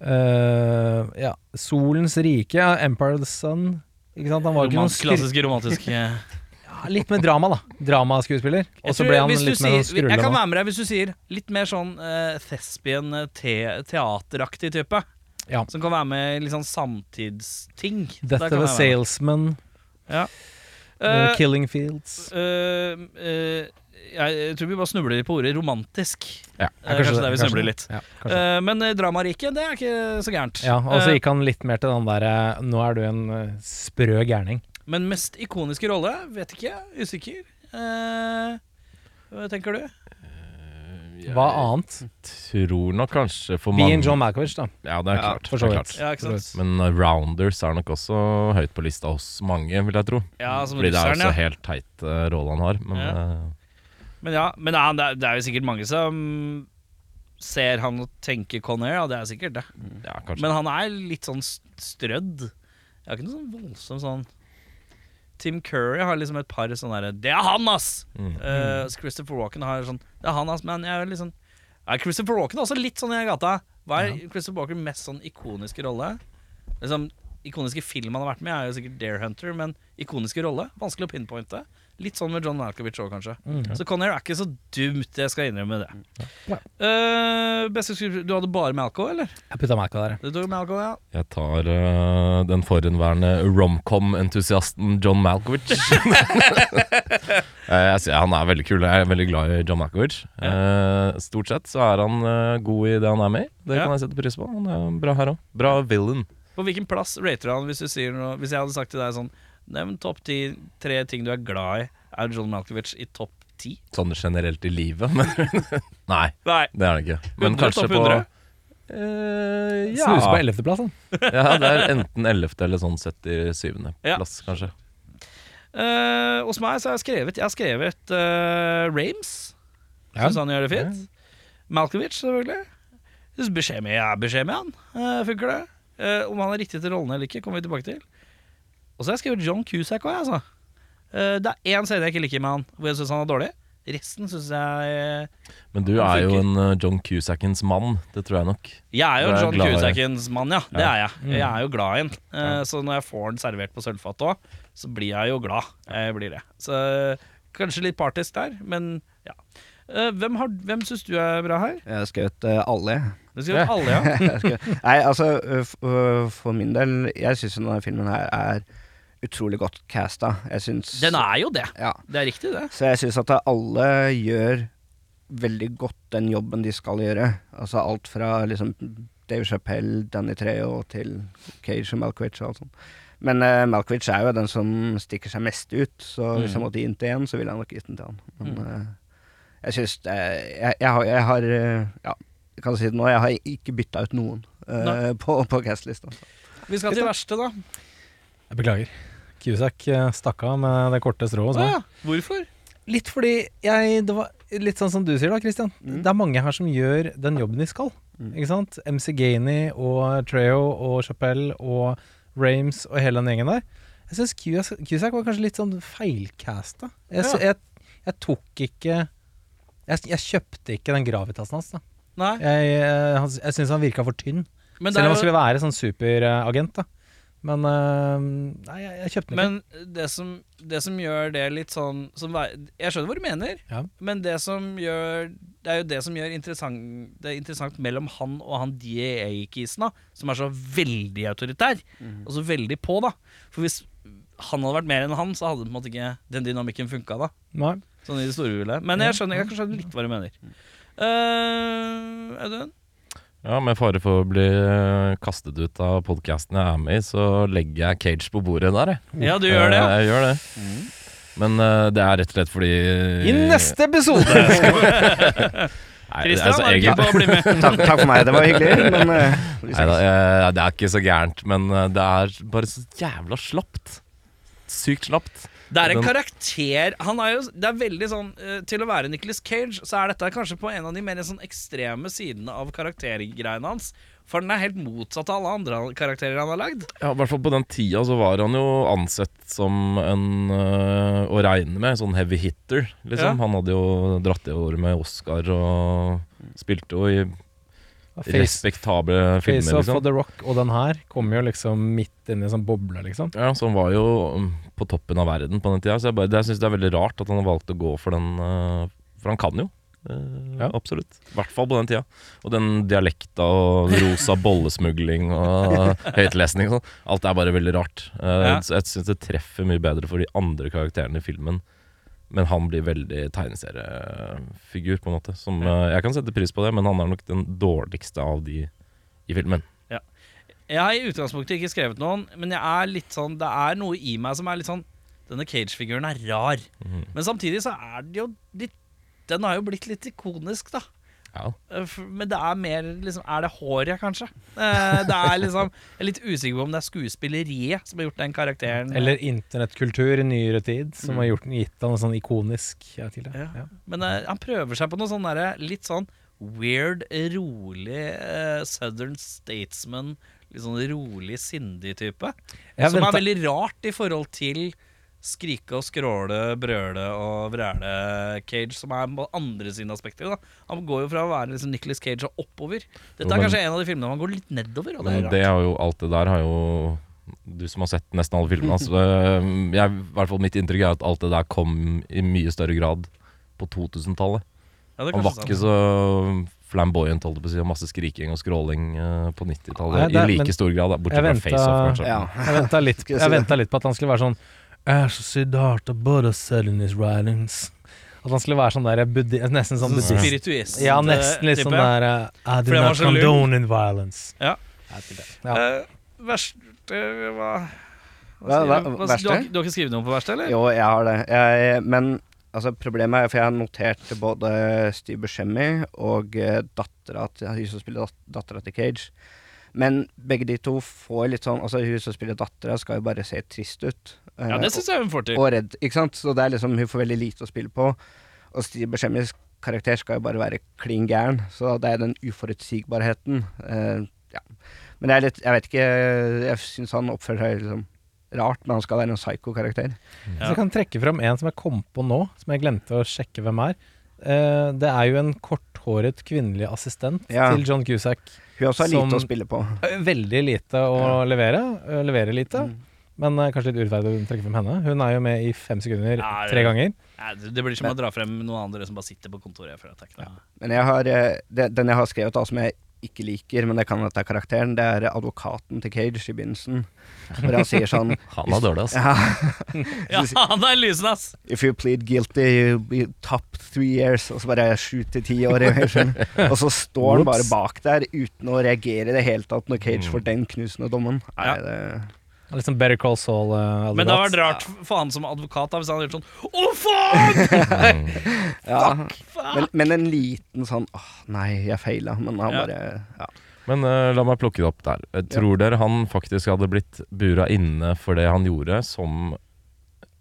uh, Ja, Solens rike, ja, Empire of the Sun. Ikke sant? Han var Romant, ikke noen klassisk skry... litt mer drama, da. Dramaskuespiller. Og så ble han litt mer sånn skrulle Jeg kan være med deg hvis du sier litt mer sånn uh, thespian, eh, te teateraktig type. Ja. Som kan være med i litt sånn samtidsting. Death of a med. Salesman, Ja. Eh, Killing Fields Uh, jeg tror vi bare snubler på ordet romantisk. Ja. Eh, kanskje der vi kanskje snubler litt. Ja, kanskje. Eh, men uh, dramariket, det er ikke så gærent. ja, og så gikk han litt mer til den derre Nå er du en uh, sprø gærning. Men mest ikoniske rolle? Vet ikke. Usikker. Eh, hva tenker du? Hva annet? Tror nok kanskje for Being mange John Malkovich, da. Ja, det er Ja, klart. for det så er vidt. klart. Ja, ikke sant? Men uh, Rounders er nok også høyt på lista hos mange, vil jeg tro. Ja, som Fordi det er russeren, jo ja. så helt teit uh, rolle han har. Men Ja. uh, Men ja, men ja, det, er, det er jo sikkert mange som ser han og tenker Conair, ja, det er sikkert det. ja, kanskje. Men han er litt sånn st- strødd. Jeg har ikke noe sånn voldsomt sånn Tim Curry har liksom et par sånne derre Det er han, ass! Mm. Uh, Christopher Walken har sånn Det er han, ass, men jeg er liksom ja, Christopher Walken er også litt sånn i gata. Hva er Christopher Walken mest sånn ikoniske rolle? Liksom, Ikoniske film han har vært med, er jo sikkert Dare Hunter, men ikoniske rolle? Vanskelig å pinpointe. Litt sånn med John Malkovich òg, kanskje. Så Conair er ikke så dumt, jeg skal innrømme det. Ja. Uh, beste skuespiller Du hadde bare Malco, eller? Jeg putta Malco der. Du tok Malco, ja. Jeg tar uh, den forhenværende romcom-entusiasten John Malkovich. Eh, jeg sier, han er veldig kul. Jeg er veldig glad i John Malkovich. Uh, stort sett så er han god i det han er med i. Det Ja. kan jeg sette pris på. Han er bra her òg. Bra villain. På hvilken plass rater du han hvis du sier noe Hvis jeg hadde sagt til deg sånn Nevn topp ti tre ting du er glad i. Er John Malkovich i topp ti? Sånn generelt i livet, men Nei, Nei. det er det ikke. Men 100, kanskje på 100? Eh, ja. Snuse på ellevteplass, han. ja, det er enten 11. eller sånn 77. Ja. plass, kanskje. Uh, hos meg så har jeg skrevet Jeg har skrevet uh, Rames. Ja. Syns han gjør det fint. Malkovich, selvfølgelig. Beskjed med Jeg er med han. Uh, funker det? Eh, om han er riktig til rollene eller ikke, kommer vi tilbake til. Og så har jeg skrevet John Cusack òg, altså. Eh, det er én scene jeg ikke liker med han, hvor jeg syns han er dårlig. Resten syns jeg eh, Men du er jo en eh, John Cusackens mann. Det tror jeg nok. Jeg er jo en er John Cusackens mann, ja. Det er jeg. Jeg er jo glad i den. Eh, Så når jeg får den servert på sølvfat òg, så blir jeg jo glad. Jeg blir det. Så kanskje litt partisk der, men ja. Eh, Hvem, har- hvem syns du er bra her? Jeg har skrevet alle. Du skal alle, ja. Nei, altså For min del, jeg syns denne filmen her er utrolig godt casta. Jeg syns Den er jo det. Ja. Det er riktig, det. Så jeg syns at alle gjør veldig godt den jobben de skal gjøre. Altså alt fra liksom Dave Chappelle, Danny Treo til Cage og Malkovich og alt sånt. Men uh, Malkovich er jo den som stikker seg mest ut, så hvis jeg måtte gi den til én, så ville jeg nok gitt den til han. Men uh, jeg syns uh, jeg, jeg har, jeg har eh, Ja, jeg kan si det nå, jeg har ikke bytta ut noen eh, på, på cast-lista. Vi skal til verste, da. Jeg beklager. Cusack eh, stakk av med det korte strået. Ah, ja. Hvorfor? Litt fordi jeg Det var litt sånn som du sier, da, Christian. Mm. Det er mange her som gjør den jobben de skal. Mm. Ikke sant? MC Gainey og Treo og Chappelle og Rames og hele den gjengen der. Jeg syns Cusack, var kanskje litt sånn feilcasta. Jeg, Ja. jeg, jeg tok ikke Jeg, jeg kjøpte ikke den gravitasen hans. da Nei, Jeg, eh, jeg syns han virka for tynn. Selv om han skulle være sånn superagent. da Men eh, Nei, jeg, jeg kjøpte den ikke. Men det som, det som gjør det litt sånn som, Jeg skjønner hva du mener, Ja. men det som gjør Det er jo det som gjør interessant, det er interessant mellom han og han DA-kisen, da, som er så veldig autoritær, og så veldig på, da. For hvis han hadde vært mer enn han, så hadde på en måte ikke den dynamikken funka, da. Nei. Sånn i det store hullet. Men jeg skjønner, jeg kan skjønne litt hva du mener. Uh, Audun? Ja, Med fare for å bli eh, kastet ut av podkasten jeg er med i, så legger jeg Cage på bordet der, jeg. Ja, du gjør det. Eh, ja. Jeg gjør det. Men eh, det er rett og slett fordi I neste episode! Kristian, altså, på å bli med? Takk, takk for meg, det var hyggelig, men eh, Neida, eh, det er ikke så gærent, men eh, det er bare så jævla slapt. Sykt slapt. Det er en karakter Han er jo Det er veldig sånn eh, Til å være Nicholas Cage, så er dette kanskje på en av de mer sånn ekstreme sidene av karaktergreiene hans. For den er helt motsatt av alle andre karakterer han har lagd. Ja, I hvert fall på den tida så var han jo ansett som en øh, å regne med, sånn heavy hitter, liksom. Ja. Han hadde jo dratt i år med Oscar og spilte jo i Face, respektable Face filmer, Off liksom. og The Rock og den her kommer jo liksom midt inni en sånn boble, liksom. Ja, så han var jo um, på toppen av verden på den tida. Så jeg, bare, jeg syns det er veldig rart at han har valgt å gå for den, øh, for han kan jo. Uh, Ja. Absolutt. I hvert fall på den tida. Og den dialekta og rosa bollesmugling og høytlesning og sånn. Alt er bare veldig rart. Uh, Ja. Jeg syns det treffer mye bedre for de andre karakterene i filmen. Men han blir veldig tegneseriefigur, på en måte. Som, ja. jeg kan sette pris på det, men han er nok den dårligste av de i filmen. Jeg har i utgangspunktet ikke skrevet noen, men jeg er litt sånn det er noe i meg som er litt sånn Denne Cage-figuren er rar. Mm. Men samtidig så er det jo litt Den har jo blitt litt ikonisk, da. Ja. Eh, Men det er mer liksom Er det håret, kanskje? Eh, Det er liksom Jeg er litt usikker på om det er skuespilleriet som har gjort den karakteren Eller internettkultur i nyere tid, som har gjort, gitt ham noe sånn ikonisk ja. Ja. Men eh, han prøver seg på noe sånn derre litt sånn weird, rolig Southern Statesman. Litt sånn rolig, sindig type. Som er veldig rart i forhold til skrike og skråle, brøle og vræle Cage, som er på andre sine aspekter. spekteret. Han går jo fra å være liksom Nicholas Cage og oppover. Dette Jo, er men- kanskje en av de filmene han går litt nedover, og det er det jo, alt det der har jo Du som har sett nesten alle filmene hans. jeg, i hvert fall Mitt inntrykk er at alt det der kom i mye større grad på 2000-tallet. Ja, Han var ikke så flamboyant, holdt på å si, og masse skriking og skråling øh, på 90-tallet. er- I like men stor grad, bortsett fra Face-Off, kanskje. Ja. Jeg venta litt, litt på at han skulle være sånn As Siddhartha Buddha said in his writings At han skulle være sånn der buddhi, Nesten sånn buddhist. spirituist. Ja, nesten litt sånn der uh, I do not condone in violence. Ja. Ja. Uh, verste Hva, hva, Hva- hva- skriver- verste? Du, har, du har ikke skrevet noe på verste, eller? Jo, jeg har det. Jeg, men altså, problemet er for jeg har notert både Steve Buscemi og uh, dattera til Hun som spiller dat dattera til Cage. Men begge de to får litt sånn Altså, hun som spiller dattera, skal jo bare se trist ut. Eh, Ja, det syns jeg hun får til. og redd, ikke sant? Så det er liksom Hun får veldig lite å spille på. Og Steve Buscemis karakter skal jo bare være klin gæren, så det er den uforutsigbarheten. Uh, ja. Men jeg, er litt Jeg vet ikke Jeg syns han oppfører seg liksom rart men han skal være en psycho-karakter. Så jeg kan trekke fram en som jeg kom på nå, som jeg glemte å sjekke hvem er. Uh, det er jo en korthåret kvinnelig assistent Ja. til John Cusack. Hun også har lite å spille på. Veldig lite å levere. eh, leverer lite. Mm. Men uh, kanskje litt urettferdig å trekke frem henne. Hun er jo med i fem sekunder Ja, det- tre ganger. Ja, det blir som å dra frem noen andre som bare sitter på kontoret. Ikke Men jeg har, eh, det, den jeg har skrevet da, som jeg ikke liker, men det kan at det er karakteren, det er advokaten til Cage i begynnelsen. Hvor han sier sånn Han er dårlig, altså. ja, Ja, han er lysen, ass! If you plead guilty, you be top three years. Og så bare sju til ti år. Og så står han bare bak der uten å reagere i det hele tatt når Cage Mm. får den knusende dommen. Nei, det Litt sånn Better Call Saul. Uh, Men det hadde vært rart for han som advokat da, hvis han hadde gjort sånn Å, faen! ja. fuck! men, men en liten sånn Åh, nei, jeg feila. Men han Ja. bare ja. Men uh, la meg plukke det opp der. Eh, Tror dere han faktisk hadde blitt bura inne for det han gjorde, som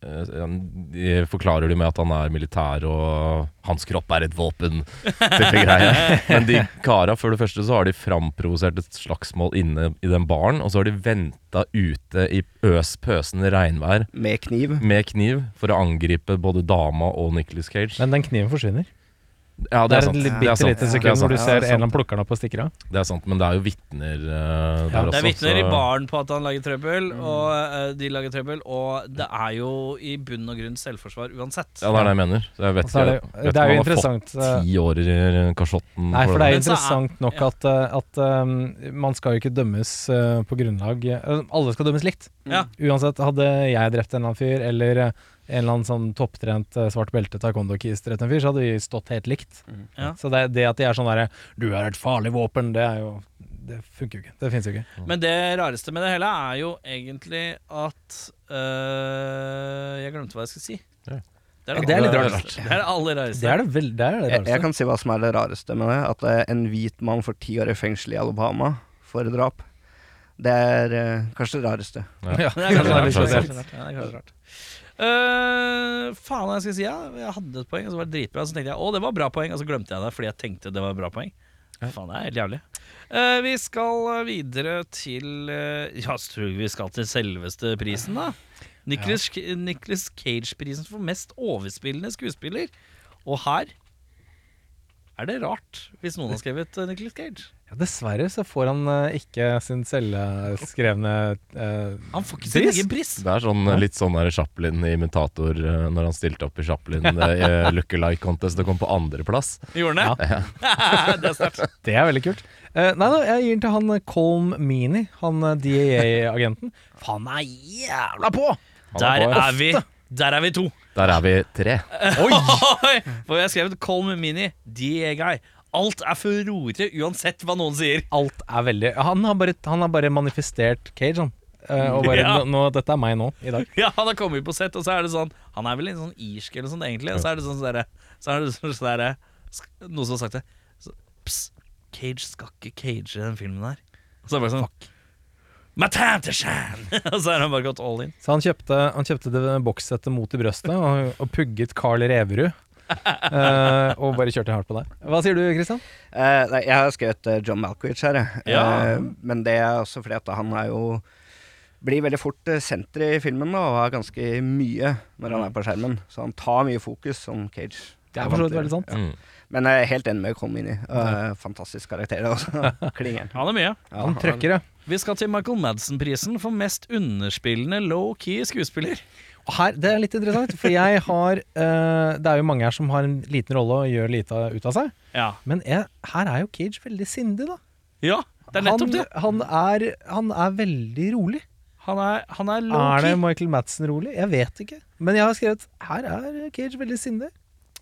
De forklarer det med at han er militær og hans kropp er et våpen. Men de kara, for det første så har de framprovosert et slagsmål inne i den baren, og så har de venta ute i øs pøsende regnvær Med kniv. med kniv for å angripe både dama og Nicholas Cage. Men den kniven forsvinner. Ja, Det det er er sant. et bitte lite sekund hvor du ser en eller annen plukker den opp og stikker av. Det er sant, men det er jo vitner eh, der også. Det er vitner i baren på at han lager trøbbel, og uh, de lager trøbbel, og det er jo i bunn og grunn selvforsvar uansett. Ja, det er det jeg mener. Så jeg vet ikke, det om han har fått eh, ti år i kasjotten. Nei, for det er jo er- interessant nok ja. at, at um, man skal jo ikke dømmes uh, på grunnlag Alle skal dømmes likt. Ja. Uansett, hadde jeg drept en eller annen fyr, eller en eller annen sånn topptrent eh, svart belte taekwondo-kis drept en fyr, så hadde vi stått helt likt. Ja. Så det, det at de er sånn derre Du er et farlig våpen, det er jo Det funker jo ikke. Det fins jo ikke. Men det rareste med det hele er jo egentlig at øh, Jeg glemte hva jeg skulle si. Ja. Det, Ja, det er litt aller rart. rareste. Det er det aller rareste. Det er det vel, det er det Jeg, jeg kan si hva som er det rareste med det. At eh, en hvit mann får ti år i fengsel i Alabama for drap. Det er eh, kanskje det rareste. Ja, Det er kanskje det rart. Ja. Øh, faen jeg skal si, ja. Jeg hadde et poeng, og så var det dritbra. Så tenkte jeg å, det var bra poeng, og så glemte jeg det fordi jeg tenkte det var bra poeng. Faen, det er helt jævlig. Uh, vi skal videre til uh, Ja, tror vi skal til selveste prisen, da. Nicholas, Nicholas Cage-prisen for mest overspillende skuespiller. Og her er det rart, hvis noen har skrevet uh, Nicholas Cage. Ja, dessverre så får han uh, ikke sin selvskrevne uh, Han får ikke sin egen pris. Det er sånn, litt sånn Chaplin-imitator uh, når han stilte opp i Chaplin uh, Lookalike Contest. og kom på andreplass. Gjorde han det? det er. Det er veldig kult. Eh, nei da, jeg gir den til han eh, Colm Meany, han eh, DAA-agenten. Faen, han er jævla på! Han Der på. er vi. Der er vi to. Der er vi tre. Oi! For jeg har skrevet Colm Meany, DA Guy. Alt er for rorete uansett hva noen sier. Alt er veldig Han har bare, han har bare manifestert Cage, han. Eh, og bare, Ja. nå, dette er meg nå, i dag. Ja, Han har kommet på sett, og så er det sånn Han er vel en sånn irsk eller sånn egentlig. Og så er det sånn sånn Så er det sånn sånn sk- Noen som har sagt det. Så, Pss, Cage skal ikke cage den filmen der. Og så er det bare sånn shine! og så er han bare gått all in. Så han kjøpte, han kjøpte det bokssettet mot i brøstet og, og pugget Carl Reverud. Eh, og bare kjørte hardt på deg. Hva sier du, Kristian? Uh, nei, jeg har skrevet eh, John Malkovich her, jeg. Ja. uh, men det er også fordi at han er jo blir veldig fort senter i filmen da, og har ganske mye når han er på skjermen. Så han tar mye fokus, som Cage. Det er for veldig sant. Mm. Men jeg er helt enig med Colmini. Uh, fantastisk karakter. Altså. Klingeren. Han er mye. Ja, Han trøkker, ja. Vi skal til Michael Madsen-prisen for mest underspillende low-key skuespiller. Her, Det er litt interessant, for jeg har uh, Det er jo mange her som har en liten rolle og gjør lite ut av seg. Ja, Men jeg, her er jo Cage veldig sindig, da. ja det er nettopp det. Han, han, er, han er veldig rolig. Han er, han er Er det. Michael Madsen rolig? Jeg vet ikke. Men jeg har skrevet her er Cage veldig sindig.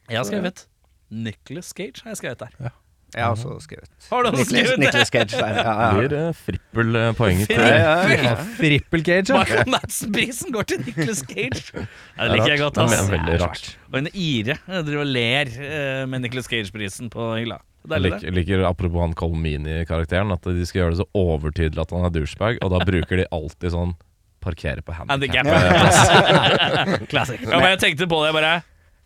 Jeg har skrevet Nicholas Cage. har jeg skrevet der Jeg har også skrevet Har du også Nicolas, skrevet? Nicolas Cage der. Ja, ja. Blir frippel frippelpoeng til Ja, ja. Frippel-Cage, ja. Michael Madsen-prisen går til Nicholas Cage. Ja, det liker jeg godt. Ass er veldig rart. Og en ire jeg driver og ler eh, med Nicholas Cage-prisen på hylla. Jeg Deilig, liker, liker apropos han Colmini-karakteren, at de skal gjøre det så overtydelig at han er douchebag, og da bruker de alltid sånn Parkere på handicap. Handicap. Classic. Ja, men jeg tenkte på det, jeg bare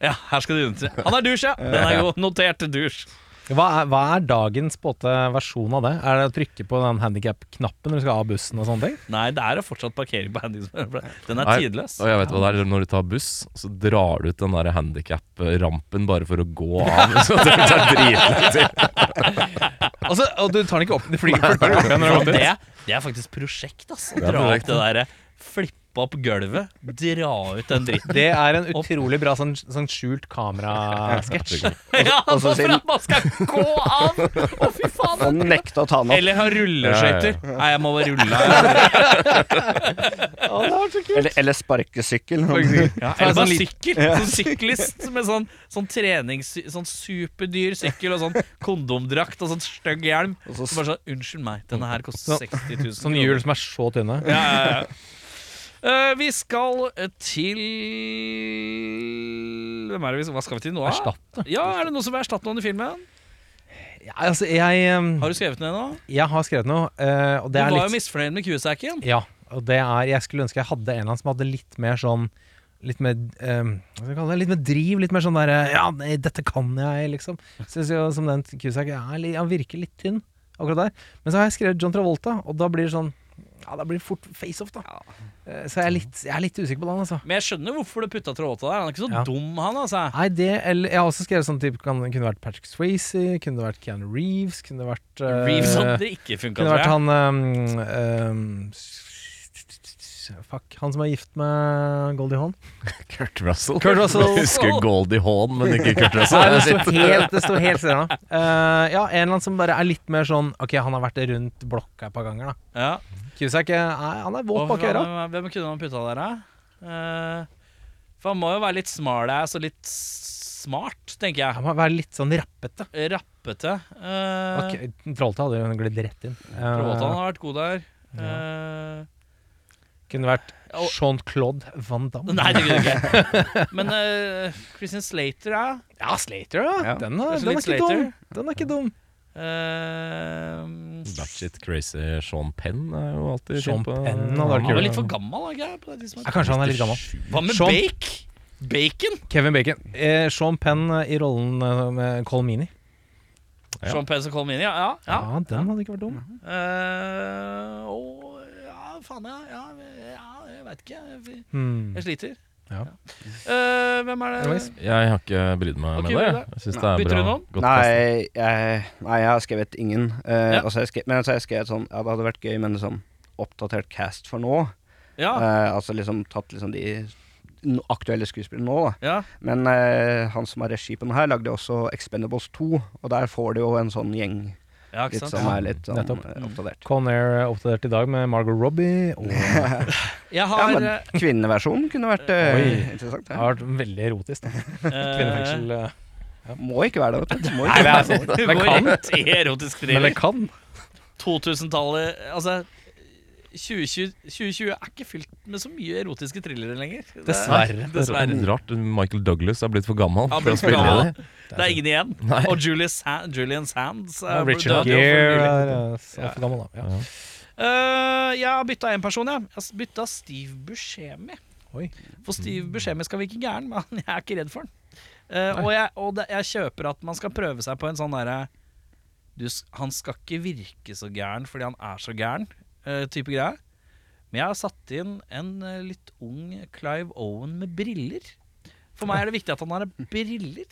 Ja, her skal du unnskyld. Han er dusj, ja. Den er god. Notert dusj. Hva er, hva er dagens båte versjon av det? Er det å trykke på den handikap-knappen når du skal av bussen og sånne ting? Nei, det er jo fortsatt parkering på handicap. Den er Nei, tidløs. Og jeg vet hva det er Når du tar buss, så drar du ut den der handikap-rampen bare for å gå av. Så det er dritlang tid. Altså, og du tar den ikke opp, du flyr flyr opp igjen det, det er faktisk prosjekt, ass. Å er dra opp det derre Flippe opp gulvet, dra ut den dritten. Det er en utrolig bra sånn, sånn skjult kamerasketsj. Ja, Og så så for at man skal gå av! Å, fy faen. Og nekte å ta den opp. Eller ha rulleskøyter. Ja, Nei, jeg må bare rulle av. Eller, eller sparkesykkel. Ja, eller bare sånn sykkel. Sånn syklist med sånn, sånn trenings... Sånn superdyr sykkel og sånn kondomdrakt og sånn stygg hjelm. Og Så så bare sånn Unnskyld meg, denne her koster 60 000 Sånn hjul som er så tynne. Ja, ja, ja. Eh, vi skal eh, til Hvem er det vi skal Hva skal vi til nå? da? Erstatte. Ja, Er det noe som vil erstatte noen i filmen? Ja, altså, jeg, um, Har du skrevet ned noe? jeg har skrevet noe, Uh, og Du er var jo litt misfornøyd med Cusacken. Ja, og det er Jeg skulle ønske jeg hadde en eller annen som hadde litt mer sånn Litt mer um, Hva skal jeg kalle det? Litt mer driv, litt mer sånn derre Ja, nei, dette kan jeg, liksom. Synes jo som den Q-sacken Han virker litt tynn akkurat der. Men så har jeg skrevet John Travolta, og da blir det sånn Ja, det blir fort face-off, da. Eh, Så jeg er, litt, jeg er litt usikker på den, altså. Men jeg skjønner hvorfor du putta Travolta der. Han er ikke så Ja. dum, han, altså. Nei, det eller Jeg har også skrevet sånn type kan, Kunne vært Patrick Swayze, kunne det vært Keanu Reeves, kunne det vært uh, Reeves hadde ikke funka, Kunne vært han um, um, Fuck, han som er gift med Goldie Hawn. Kurt Russell. Kurt Russell. Jeg husker Goldie Hawn, men ikke Kurt Nei, Russell. det står helt, det står helt. Eh, ja, en eller annen som bare er litt mer sånn Ok, han har vært rundt blokka et par ganger, da. Ja. Cusack er, han er våt bak øra. hvem, hvem kunne man putta der, da? Uh, for han må jo være litt smartass og litt smart, tenker jeg. Han må være litt sånn rappete. Rappete. Uh, okay. Trollta hadde jo glidd rett inn. Eh, Travolta har vært god der. Eh, kunne vært Jean-Claude Van Damme. nei, det kunne det ikke. Men uh, Christian Slater, ja. Ja, Slater, ja. Ja. Den, er, den er litt ikke dum. Den er ikke dum. Uh, Batchit crazy Sean Penn er jo alltid Sean kjempe- Penn han vært var litt for gammel, ikke? På. Ja, kanskje han er litt gammel. Hva med Sean- Bake? Bacon? Kevin Bacon. Eh, Sean Penn eh, i rollen eh, med Cole Meany. Ja. Sean Penn som Colmini, ja. ja, Ja, ja. den hadde ikke vært dum. Uh, og ja, faen, ja. ja, ja jeg veit ikke. Jeg, Hmm. jeg sliter. Ja. Uh, hvem er det? Jeg har ikke brydd meg okay, med det. Jeg syns det er Bytter bra. du noen? Godt. Nei, jeg, nei, jeg har skrevet ingen. Uh, Ja. altså jeg skrevet, men så har jeg skrevet sånn Ja, det hadde vært gøy med en sånn oppdatert cast for nå. Ja, Uh, altså liksom tatt liksom de aktuelle skuespillerne nå, da. ja. Men han som har regi på den her, lagde også Expendables 2, og der får du jo en sånn gjeng ja ikke litt sant? som er litt sånn nettopp. eh, oppdatert. Conair er oppdatert i dag med Margot Robbie. Og det Jeg Ja, har men eh, kvinneversjonen kunne vært eh, Oi. interessant. Ja. har vært veldig erotisk. Da. Kvinnefengsel. eh. Må ikke være det, vet du. Må Nei, ikke det være det. sant. Det går kan. erotisk Men thriller. det kan. 2000-tallet Altså 2020, 2020 er ikke fylt med så mye erotiske thrillere lenger. Det- Dessverre. Dessverre. Det er Rart. Michael Douglas er blitt for gammel ja, for å spille gammel. det. Det er ingen igjen. Nei. Og Julius Sa Julian Sands Ja, er Richard død, Gere er eh, for gammel, da. Ja. Uh, jeg har bytta én person, jeg. Jeg har bytta Steve Buscemi. Oi. For Steve Buscemi skal virke gæren, men jeg er ikke redd for han. Uh, og jeg, og det, jeg kjøper at man skal prøve seg på en sånn derre Han skal ikke virke så gæren fordi han er så gæren, type greie. Men jeg har satt inn en eh, litt ung Clive Owen med briller. For meg er det viktig at han har briller,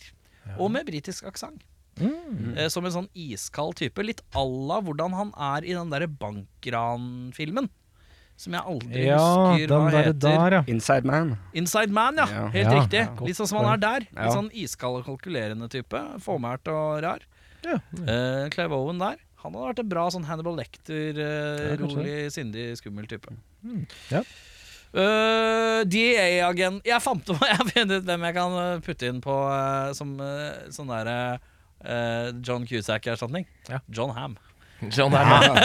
og med britisk aksent. Mm. Eh, som en sånn iskald type. Litt à la hvordan han er i den derre bankranfilmen. Som jeg aldri Ja, husker hva heter. der, ja. Inside Man. Inside Man, ja. Ja. Helt Ja, riktig. ja, Litt sånn som han er der. Ja. Litt sånn iskald og kalkulerende type. Fåmælt og rar. Ja. Uh, Clive Owen der. Han hadde vært en bra sånn Hannibal Lecter, uh, Ja, rolig, sindig, skummel type. Ja. Uh, DA-agent Jeg fant jeg har funnet ut hvem jeg kan eh, putte inn på uh, som uh, sånn derre eh, John Cusack-erstatning. Ja. John Ham. John Hamm.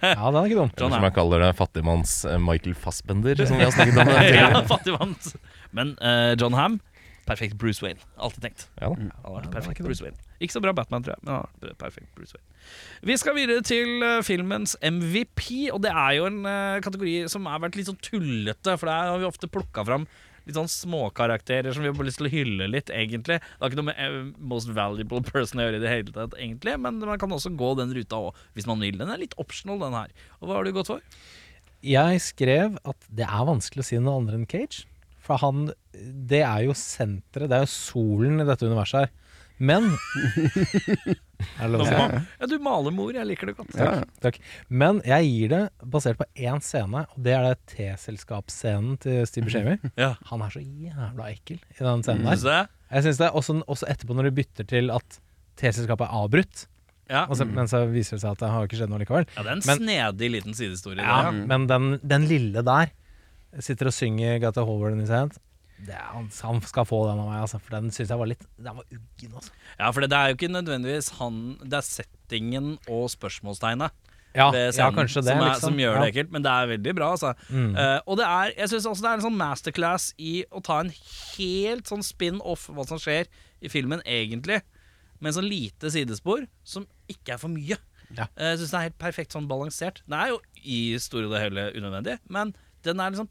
Ja, den er ikke dum. John som jeg kaller det, fattigmanns eh, Michael Fassbender, som vi har snakket om. ja, fattigmanns Men eh, John Ham, perfekt Bruce Wayne. Alltid tenkt. Ja da. Han har vært Ja, er perfekt ikke. Bruce Wayne. Ikke så bra Batman, tror jeg, men han har vært perfekt Bruce Wayne. Vi skal videre til uh, filmens MVP, og det er jo en uh, kategori som har vært litt sånn tullete, for der har vi ofte plukka fram litt sånn småkarakterer som vi har lyst til å hylle litt, egentlig. Det har ikke noe med eh, Most Valuable Person å gjøre i det hele tatt, egentlig, men man kan også gå den ruta òg, hvis man vil. Den er litt optional, den her. Og hva har du gått for? Jeg skrev at det er vanskelig å si noe andre enn Cage. For han Det er jo senteret, det er jo solen i dette universet her. Men Er det lov å? Ja, du maler mor, jeg liker det godt. Ja. Takk. Men jeg gir det basert på én scene, og det er det T-selskapsscenen til Steve Buscemi. Ja. Han er så jævla ekkel i den scenen der. Jeg synes det, også, også etterpå når du bytter til at T-selskapet er avbrutt, Ja. og så, men så viser det seg at det har ikke skjedd noe likevel. ja, det er en Men- snedig liten sidehistorie. Ja, det, Men den, den lille der sitter og synger Gata Hole in His Hand'. Det, er- han, han skal få den av meg, altså, for den syns jeg var litt Den var uggen, altså. Ja, for det, det er jo ikke nødvendigvis han Det er settingen og spørsmålstegnet Ja, ved ja scenen kanskje det, som, er, liksom. som gjør ja. det ekkelt, men det er veldig bra, altså. Mm. Uh, og det er Jeg syns også det er en sånn masterclass i å ta en helt sånn spin-off hva som skjer i filmen, egentlig, med en sånn lite sidespor som ikke er for mye. Ja. Uh, Jeg syns det er helt perfekt sånn balansert. Den er jo i store og det hele unødvendig, men den er liksom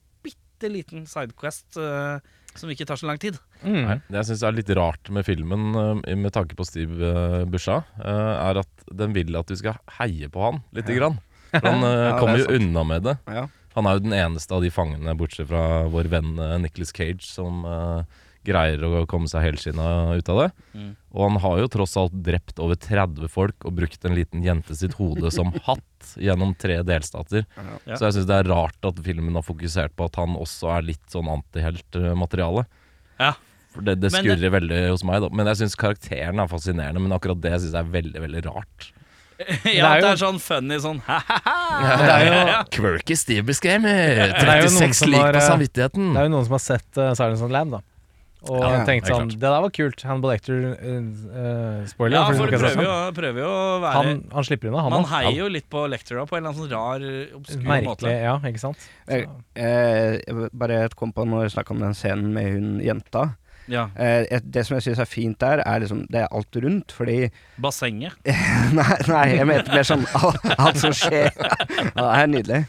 bitte liten sidequest uh, som ikke tar så lang tid. Mm. Nei, Det jeg syns er litt rart med filmen, uh, med tanke på Steve uh, Busha, er at den vil at du skal heie på han lite grann. For Han Ja, kommer er jo sant. unna med det. Ja. Han er jo den eneste av de fangene, bortsett fra vår venn uh, Nicholas Cage, som eh, greier å komme seg helskinna ut av det. Mm. Og han har jo tross alt drept over 30 folk og brukt en liten jente sitt hode som hatt gjennom tre delstater. Ja. Så jeg syns det er rart at filmen har fokusert på at han også er litt sånn antiheltmateriale. Ja. For det, det skurrer det... veldig hos meg, da. Men jeg syns karakteren er fascinerende. Men akkurat det syns jeg er veldig, veldig rart. Ja, er det er sånn funny sånn ha-ha-ha. Det er jo, Quirky Steve noen 36 som lik på eh, samvittigheten. det er jo noen som har sett uh, Silence on Land, da. Og Ja, tenkte sånn. Det der var kult. Hannibal Lecter uh, Spoiler. Ja, for du prøver jo, prøver jo å være han, han slipper unna, han Man heier jo litt på Lecter da, på en eller annen sånn rar, obskur Merkelig, måte. ja, ikke sant? Jeg, eh, jeg bare kom på når jeg snakka om den scenen med hun jenta. Ja. Eh, det som jeg syns er fint der, er liksom Det er alt rundt, fordi Bassenget. Nei, nei jeg mente mer sånn alt, som skjer Ja, Det er nydelig.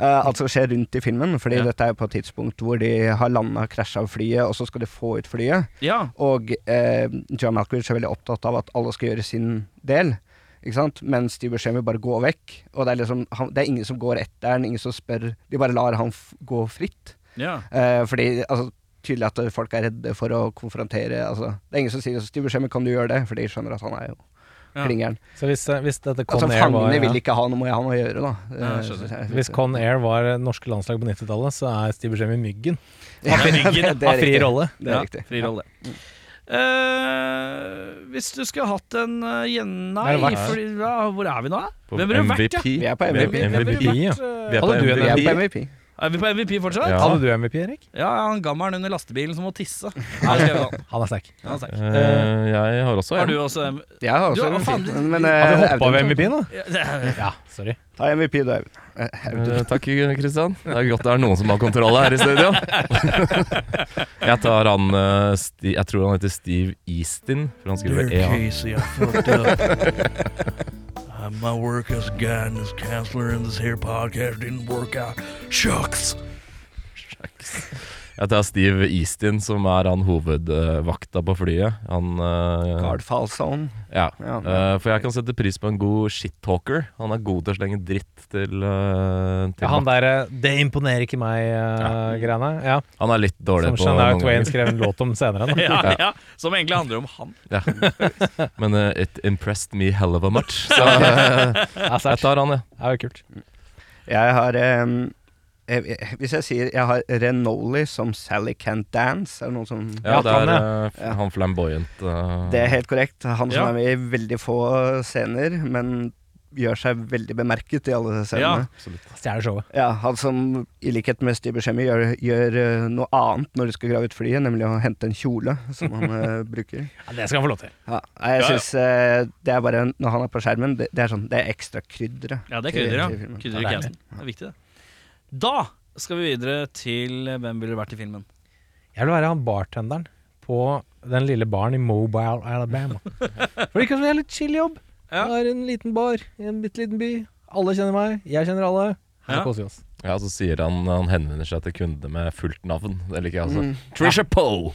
Uh, alt som skjer rundt i filmen. Fordi Ja. dette er på et tidspunkt hvor de har landa, krasja av flyet, og så skal de få ut flyet. Ja. Og eh, John Malkovich er veldig opptatt av at alle skal gjøre sin del. Ikke sant? mens de Buscemi bare gå vekk. Og det er liksom han, Det er ingen som går etter han, ingen som spør. De bare lar han gå fritt. ja. Eh, fordi altså, tydelig at folk er redde for å konfrontere altså, Det er ingen som sier 'Steve Buscemi, kan du gjøre det?' For de skjønner at han er jo Ja. klingeren. Så hvis, eh, hvis dette Con Altså, Air var fangene ja. vil ikke ha noe med han å gjøre, da. Ja, jeg Eh, jeg- Hvis Con Air var norske landslag på 90-tallet, så er Steve Buscemi Myggen. Ja, Har det Har fri rolle. Det er ja, riktig. Fri rolle. Eh, hvis du skulle hatt en uh, Nei, Er fordi, ja, hvor er vi nå? På Hvem ville du vært, MVP. Vi er på MVP. MVP. ja. Vi er på Hadde du en Vi er på MVP. Er vi på MVP fortsatt? Ja. Hadde du MVP, Erik? Ja, han gammelen under lastebilen som må tisse. Nei, han. Er sterk. Er. Eh, jeg har også Har du også en Jeg har også Du, hva faen, du- Men, Har eh, vi hoppa over MVP nå? Ja, sorry. Ta MVP, du, Eivind. Uh, Eh, takk, Kristian. Det er godt det er noen som har kontroll her i studio. jeg tar han uh, Sti Jeg tror han heter Steve Easton, for han skriver EA. Casey, I fucked up. Uh, my work as a guidance counselor in this here podcast didn't work out. Shucks. Jeg tar Steve Eastin, som er han hovedvakta på flyet. Han uh, Guard fall zone. Ja. Ja. Uh, for jeg kan sette pris på en god shit-talker. Han er god til å slenge dritt til, uh, til Ja, han der eh, 'Det imponerer ikke meg'-greiene. Ja. Han er litt dårlig Som på Som noen Twain skrev en låt om senere. Ja, ja, som egentlig handler om han. Ja. Men eh, it impressed me hell of a much. Så eh, jeg tar han, ja. Det er jo kult. Jeg har jeg, jeg- Hvis jeg sier jeg har Renoli som Sally Can't Dance, er det noen som Ja, det det han, er ja. eh, han flamboyant. Uh, Det er helt korrekt. Han som Ja. er med i veldig få scener, men gjør seg veldig bemerket i alle scenene. Stjeler showet. Ja, han som i likhet med Steve Buscemi gjør, gjør eh, noe annet når de skal grave ut flyet, nemlig å hente en kjole som han eh, bruker. Ja, det skal han få lov til. Ja, jeg Ja, ja. synes eh, det er bare Når han er på skjermen, det, det er sånn Det er ekstra krydderet. Ja, det er krydderet. krydder, ja. i Ja, er. Det er viktig, det. Da skal vi videre til Hvem ville du vært i filmen? Jeg vil være han bartenderen på den lille baren i Mobile, Alabama. For det kan være litt chill jobb. Ja. Jeg har en liten bar i en bitte liten by. Alle kjenner meg, jeg kjenner alle. Her Ja. koser vi oss. Ja, så sier han Han henvender seg til kundene med fullt navn. Det liker jeg altså. Mm. Trisha Poe!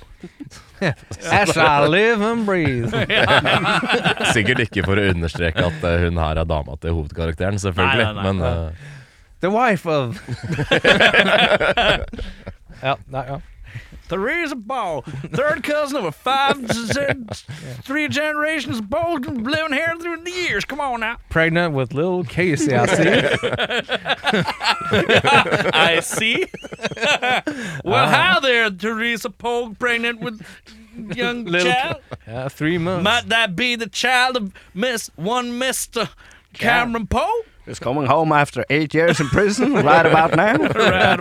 As I live and breathe. Sikkert ikke for å understreke at hun her er dama til hovedkarakteren, selvfølgelig. Nei, nei, nei. Men eh, The wife of Ja, nei, ja. Theresa Ball, third cousin of a five, three generations of both living here through the years. Come on now. Pregnant with little Casey, I see. I see. well, ah. hi there, Teresa Polk, pregnant with young Little child. Yeah, uh, three months. Might that be the child of Miss one Mister Cameron Poe? He's coming home after eight years in prison, right about now. right,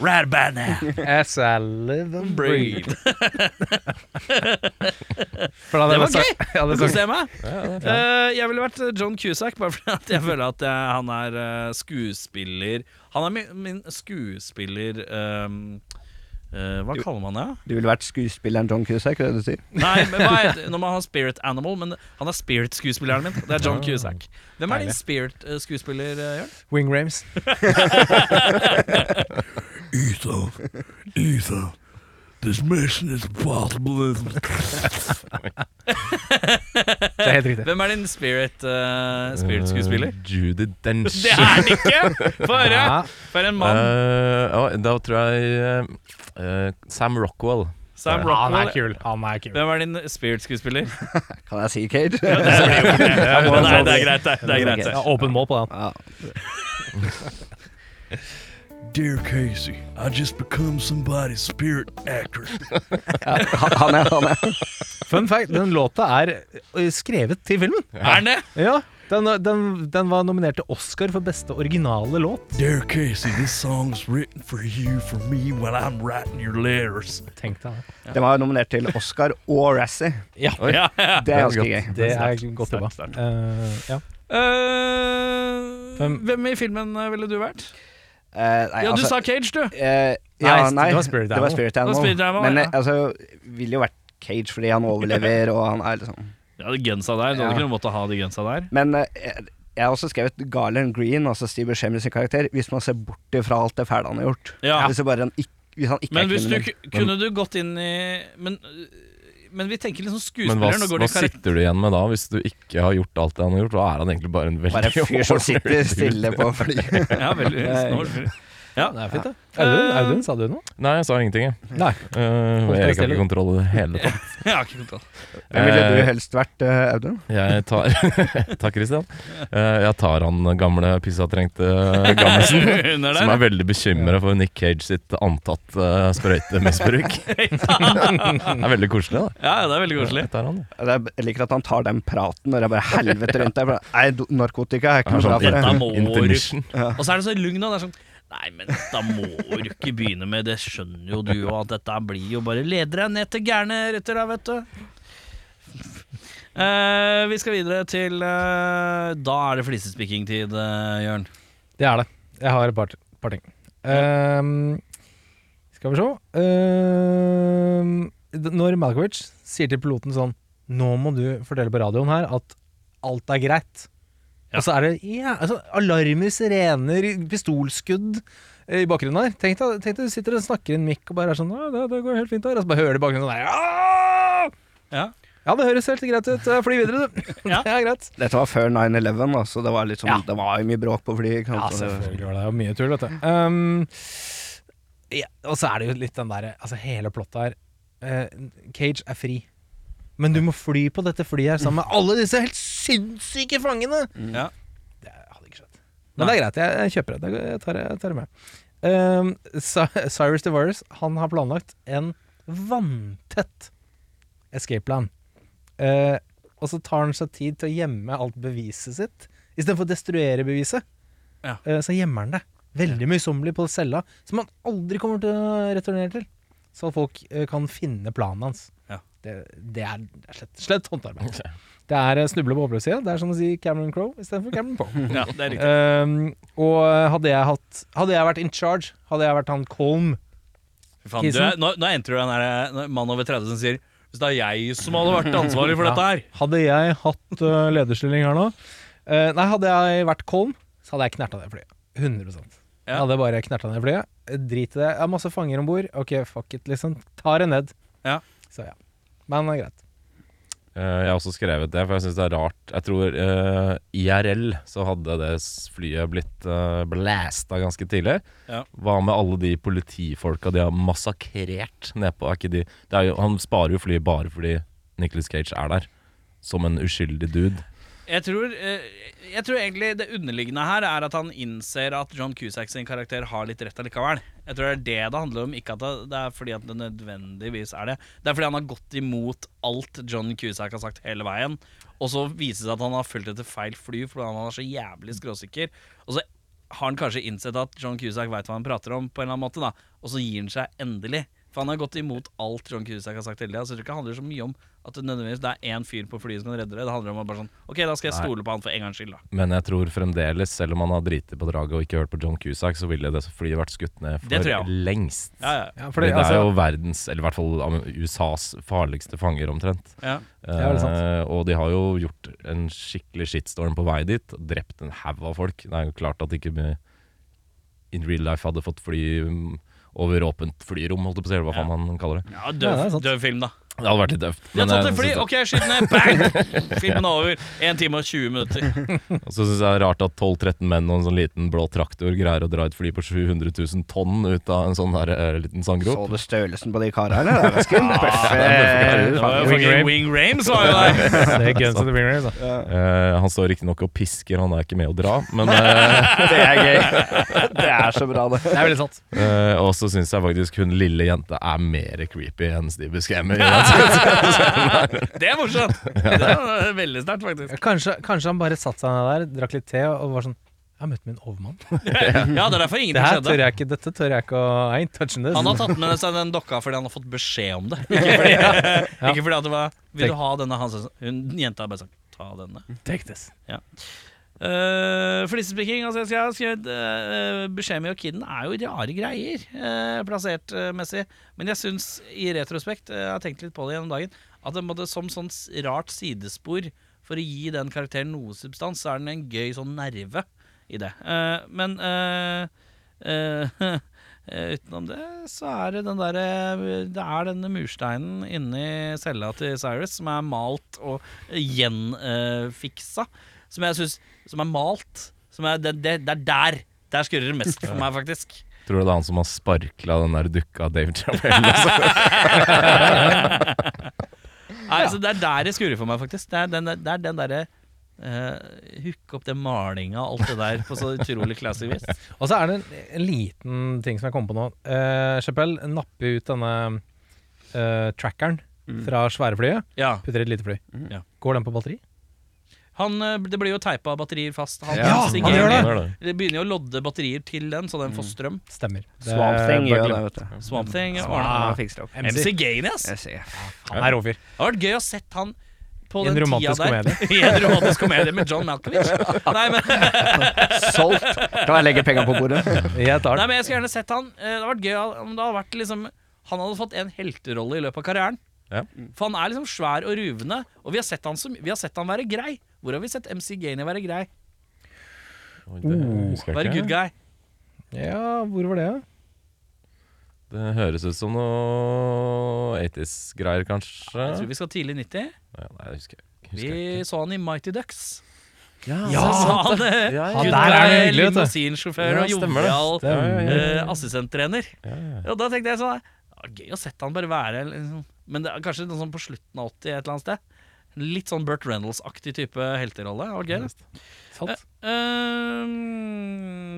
right about now. As I live and breathe. Det var gøy! jeg Du kan se meg. Eh, jeg ville vært eh, John Cusack, bare fordi jeg føler at jeg, han er uh, skuespiller Han er min, min skuespiller ehm, eh, Hva kaller man det? Du ville vært skuespilleren John Cusack, er det du sier? Nei, men hva heter, Når man har spirit animal, men han er spirit-skuespilleren min. Det er John Cusack. Hvem er din spirit-skuespiller, eh, Jørn? Wing Rames. Ethan, Ethan, this mission is possible. Det er helt riktig. Hvem er din spirit, uh, spirit-skuespiller? Eh, Judy Dench. Det er det ikke! Få høre! Ja. For en mann. Uh, da tror jeg eh, Sam Rockwell. Sam Han er Rockwell. kul. Han er kul. Hvem er din spirit-skuespiller? Kan jeg si Cage? Ikke det. er, det er- det er greit, det. Det er greit. Ja, åpen mål på den. Ja. Dear Casey, I just become somebody's spirit actor. Han han er, han er. Fun fact, den låta er skrevet til filmen. Er den det? Ja, den, den, den var nominert til Oscar for beste originale låt. Dear Casey, this song's written for you, for me, while I'm writing your letters. Tenk deg det. Den var nominert til Oscar og Razzie. Ja, Ja, ja. Det er ganske gøy. det er godt jobba. Uh. Eh, ja. Eh, Hvem- i filmen eh, ville du vært? Eh, nei, Ja, du altså, sa Cage, du. eh, Nei, ja, det nei, var Spirit det var. Spirit Animal. Spirit Animal, Men ja. eh, altså, ville jo vært Cage fordi han overlever, og han er liksom Ja, de gensa der. Du hadde ikke noen måte å ha de gensa der. Men uh, jeg jeg har også skrevet Garland Green, altså Steve Buscemi sin karakter, hvis man ser bort fra alt det fæle han har gjort. Ja. Hvis, bare han ikke, hvis han ikke Men er hvis du kriminell. ku- kunne du gått inn i Men, men vi tenker liksom Men hva. Nå går hva sitter du igjen med da, hvis du ikke har gjort alt det han har gjort? Da er han egentlig bare en veldig Bare en fyr som sitter stille på flyet. Ja, veldig snål. Ja. Det er fint, det. Audun, Audun, sa du noe? Nei, jeg sa ingenting, jeg. Nei. Uh, og Erik har ikke kontroll i det hele tatt. Jeg har ikke kontroll. Hvem ville du Eh, helst vært, uh, Audun? Jeg tar Takk, Christian. Uh, jeg tar han gamle pissatrengte gammelsen. Som er veldig bekymra for Nick Cage sitt antatt uh, sprøytemisbruk. det er veldig koselig, da. Ja, det er veldig koselig. Jeg han. Det Jeg liker at han tar den praten når det er bare helvete rundt deg. Nei, narkotika er ikke noe bra er for Intermission. Og så er det så lugn, og det er sånn Nei, men da må du ikke begynne med det, skjønner jo du, og at dette blir jo bare Leder deg ned til gærne retter, da, vet du. Uh, vi skal videre til uh, Da er det flisespikking-tid, uh, Jørn. Det er det. Jeg har et par, par ting. Uh, skal vi se Ehm, Når Malkowicz sier til piloten sånn Nå må du fortelle på radioen her at alt er greit. Og så er det ja, altså, alarmer, sirener, pistolskudd eh, i bakgrunnen her. Tenk deg, tenk deg du sitter og snakker i en mikk og bare er sånn det, det går helt fint her. Og så bare hører du i bakgrunnen sånn der! Ja. Ja, det høres helt greit ut. Fly videre, du. Ja. Det er greit. Dette var før 9-11, så det var, litt sånn, Ja. det var jo mye bråk på flyet. Ja, selvfølgelig var det jo mye tull, vet du. Um, ja, og så er det jo litt den derre Altså, hele plottet her Uh, Cage er fri. Men du må fly på dette flyet her sammen med alle disse helt sinnssyke fangene! Ja. Det hadde ikke skjedd. Men det er greit, jeg, jeg kjøper det. Jeg tar, det- jeg tar det med. Um, Cyrus DeVaris han har planlagt en vanntett escape plan. Uh, og så tar han seg tid til å gjemme alt beviset sitt. Istedenfor å destruere beviset, Ja. uh, så gjemmer han det. Veldig møysommelig på cella, som han aldri kommer til å returnere til. Så folk uh, kan finne planen hans. Det, det er, slett, slett håndarbeid. Det er eh, snuble på oppløpssida. Det er som å si Cameron Crowe istedenfor Cameron Poe. ja, det er riktig. Um, og hadde jeg hatt Hadde jeg vært in charge, hadde jeg vært han Colm Fy Faen, du nå, nå entrer du den der mann over 30 som sier Hvis det er jeg som hadde vært ansvarlig for dette her Hadde jeg hatt uh, lederstilling her nå uh, Nei, hadde jeg vært Colm, så hadde jeg knerta det flyet. 100 Jeg Ja. hadde bare knerta ned flyet. Eh, Drit i det. Jeg har masse fanger om bord. Ok, fuck it, liksom. Tar det ned. Ja. Så ja. Men det er greit. Uh, jeg har også skrevet det, for jeg syns det er rart. Jeg tror uh, IRL så hadde det flyet blitt uh, blasta ganske tidlig. Ja. Hva med alle de politifolka de har massakrert nedpå? Er ikke de, det er jo, han sparer jo flyet bare fordi Nicholas Cage er der. Som en uskyldig dude. Jeg tror, eh, jeg tror egentlig det underliggende her er at han innser at John Cusack sin karakter har litt rett allikevel. Jeg tror det er det det handler om, ikke at det, er fordi at det nødvendigvis er det. Det er fordi han har gått imot alt John Cusack har sagt hele veien. Og så viser det seg at han har fulgt etter feil fly fordi han er så jævlig skråsikker. Og så har han kanskje innsett at John Cusack veit hva han prater om, på en eller annen måte, da. Og så gir han seg endelig. For han har gått imot alt John Cusack har sagt hele tida. Så jeg tror ikke det handler så mye om at det nødvendigvis det er én fyr på flyet som kan redde det. Det handler om å bare sånn Ok, da skal jeg Nei. stole på han for en gangs skyld, da. Men jeg tror fremdeles, selv om han har driti på draget og ikke hørt på John Cusack, så ville det flyet vært skutt ned Det tror for jeg lengst. Ja, ja. Ja, Fordi det er jo altså, verdens, eller i hvert fall USAs farligste fanger, omtrent. ja. Ja, det er sant. Eh, og de har jo gjort en skikkelig shitstorm på vei dit. og Drept en haug av folk. Det er jo klart at ikke in real life hadde fått fly mm, over åpent flyrom, holdt jeg på å si, eller hva Ja. faen man kaller det. ja Ja, det død, død film, da. Det hadde vært litt døft Vi har Men tatt et fly, ok, skyt ned, bang! Filmen er over. 1 time og 20 minutter. Og så syns jeg det er rart at 12-13 menn og en sånn liten blå traktor greier å dra et fly på 700 000 tonn ut av en sånn her, uh, liten Så du størrelsen på de karene? Det er ganske Wing Rames var jo der. Det er Guns of the Ringers, da. Uh, han står riktignok og pisker, han er ikke med å dra. Men uh, Det er gøy. Det er så bra, det. Det er veldig sant. eh, Og så syns jeg faktisk hun lille jenta er mer creepy enn Steve Buscemi. Det er morsomt. Det er veldig sterkt, faktisk. Kanskje, kanskje han bare satte seg ned der, drakk litt te og var sånn Jeg har møtt min overmann. Ja, det er derfor Det ingenting her tør jeg ikke, dette tør jeg ikke å I ain't touching this. Han har tatt med seg den dokka fordi han har fått beskjed om det. Ikke fordi, ikke fordi at det var Vil du ha denne? Han sånn Hun jenta har bare sagt ta denne. Take this. Uh, Flisespikking, altså jeg har skrevet uh, Buscemi og Kidden er jo rare greier uh, plassert uh. Men jeg syns i retrospekt, uh, jeg har tenkt litt på det gjennom dagen, at det måtte som sånn rart sidespor for å gi den karakteren noe substans, så er den en gøy sånn nerve i det. Uh, men uh, uh, uh, utenom det så er det den derre Det er denne mursteinen inni cella til Cyrus som er malt og gjenfiksa. Som jeg syns Som er malt. Som er, det, det, det er der. Der skurrer det mest for meg, faktisk. Tror du det er han som har sparkla den der dukka av David Chappelle? Nei, så Det er der det skurrer for meg, faktisk. Det er den, det er den derre uh, Hooke opp den malinga og alt det der på så utrolig classy vis. Og så er det en, en liten ting som jeg kom på nå. Uh, Chappelle napper ut denne uh, trackeren fra sværflyet. Ja. Putter i et lite fly. Ja. Går den på batteri? Han, eh, det blir jo teipa batterier fast. Han, Ja, han gjør det. Det. begynner jo å lodde batterier til den, så den får strøm. Stemmer. Det Swamp Thing gjør det, vet du. Swamp Thing. Ja, ordner det. fikser det. MC. MC Gainey, ass. Han er råfyr. Det har vært gøy å sett han på en den romantisk tida der. I en romantisk komedie med John Malkovich. Nei, men, Solgt. Kan jeg legge penga på bordet? Jeg tar nei, men jeg skulle gjerne sett han. Eh, Det hadde vært gøy om det hadde vært liksom Han hadde fått en helterolle i løpet av karrieren. Ja. For han er liksom svær og ruvende, og vi har sett han, som, vi har sett han være grei. Hvor har vi sett MC Gainey være grei? Oi, det husker jeg Være good guy? Ja, hvor var det, da? Det høres ut som noe 80s-greier, kanskje. Jeg tror vi skal tidlig 90. Ja, nei, jeg husker, husker Vi jeg ikke. så han i Mighty Ducks. Ja, Så sa han eh, Ja, ja. good der er det limousinsjåfør Ja, og jovial Ja, ja, ja. eh, assistenttrener. Ja, ja. Og da tenkte jeg sånn Gøy å sette han bare være liksom. Men det er kanskje noe sånn på slutten av 80 et eller annet sted. Litt sånn Burt Reynolds-aktig type helterolle. Det var gøy. det. Sant. Uh,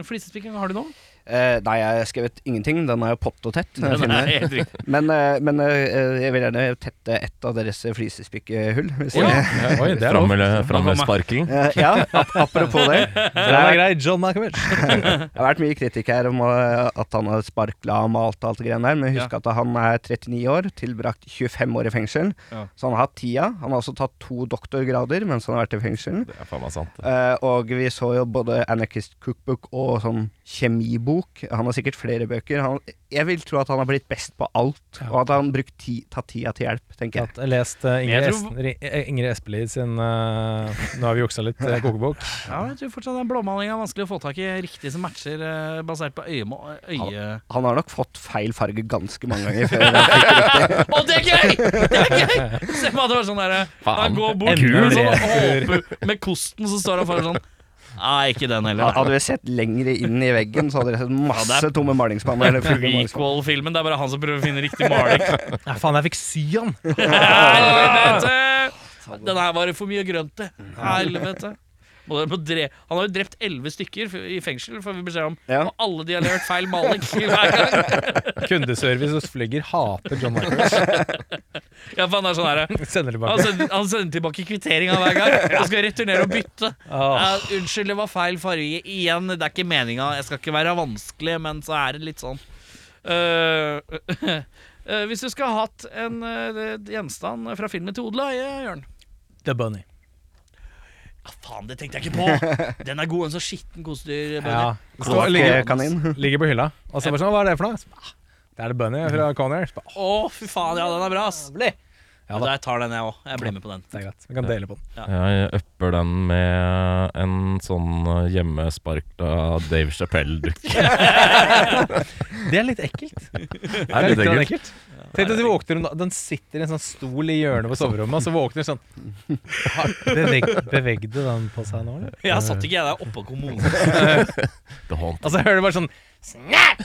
Flisespikking, har du noe? Eh, nei, jeg har skrevet ingenting. Den er jo pott og tett. er riktig. Men, uh, men uh, jeg vil gjerne tette ett av deres flisespikkehull. Hvis Ja. jeg- Oi, det er Fram med, sparkelen. Ja, ap apropos det. Den er grei. John Malkovich. Det har vært mye kritikk her om at han har sparkla og malt og alt det greiene der, men husk Ja. at han er 39 år, tilbrakt 25 år i fengsel. Ja. Så han har hatt tida. Han har også tatt to doktorgrader mens han har vært i fengsel. Det er faen meg sant. Eh, og vi så jo både Anarchist Cookbook og sånn kjemibok. Han har sikkert flere bøker. Han, jeg vil tro at han har blitt best på alt, og at han har brukt ti, tatt tida til hjelp, tenker jeg. Jeg har lest eh, Ingrid, tror- eh, Ingrid Espelid sin uh, Nå har vi juksa litt, eh, kokebok. Ja, jeg tror fortsatt den blåmalinga er vanskelig å få tak i riktig som matcher, uh, basert på øye... øye. Han har nok fått feil farge ganske mange ganger før og det er gøy! Det er gøy! Se på at det var sånn derre Han går bort sånn håper Med kosten så står han foran sånn Nei, ikke den heller. Hadde vi sett lenger inn i veggen, så hadde dere sett masse Ja, er tomme malingsspanner. eller fulle malingsspanner. Prequel-filmen. Det er bare han som prøver å finne riktig maling. Nei, faen, jeg fikk sy han! Helvete! Den her var det for mye grønt til. Helvete. Han har jo drept elleve stykker i fengsel, får vi beskjed om. Ja. Og alle de har levert feil maling hver gang. Kundeservice hos Flygger hater John Michaels. Ja, for han er sånn her Sender han sender, han sender tilbake kvitteringa hver gang og skal returnere og bytte. Oh. Uh, unnskyld, det var feil farge igjen. Det er ikke meninga. Jeg skal ikke være vanskelig, men så er det litt sånn. Uh, Uh, hvis du skulle ha hatt en uh, gjenstand fra filmen til odel, Jørn The Bunny. Ja, faen, det tenkte jeg ikke på! Den er god, en så skitten kosedyr. Bunny. Ja. Det ligger, Kanin. ligger på hylla. Og så bare sånn, hva er det for noe? Så, ah, Det er det Bunny fra Conair. Så bare, Å, fy faen, ja, den er bra, ass. «Åh, Ja da. Jeg tar den jeg òg. Jeg blir med på den. Det er greit. Vi kan dele på den. Jeg upper den med en sånn hjemmesparkla Dave Chappelle-dukke. Det er litt ekkelt. Det Det er litt ekkelt. ekkelt. Tenk deg at du våkner om Den sitter i en sånn stol i hjørnet på soverommet, og så våkner du sånn Beveg, Bevegde den på seg nå, eller? Ja, satt ikke jeg der oppå kommunen? og så hører du bare sånn Snap!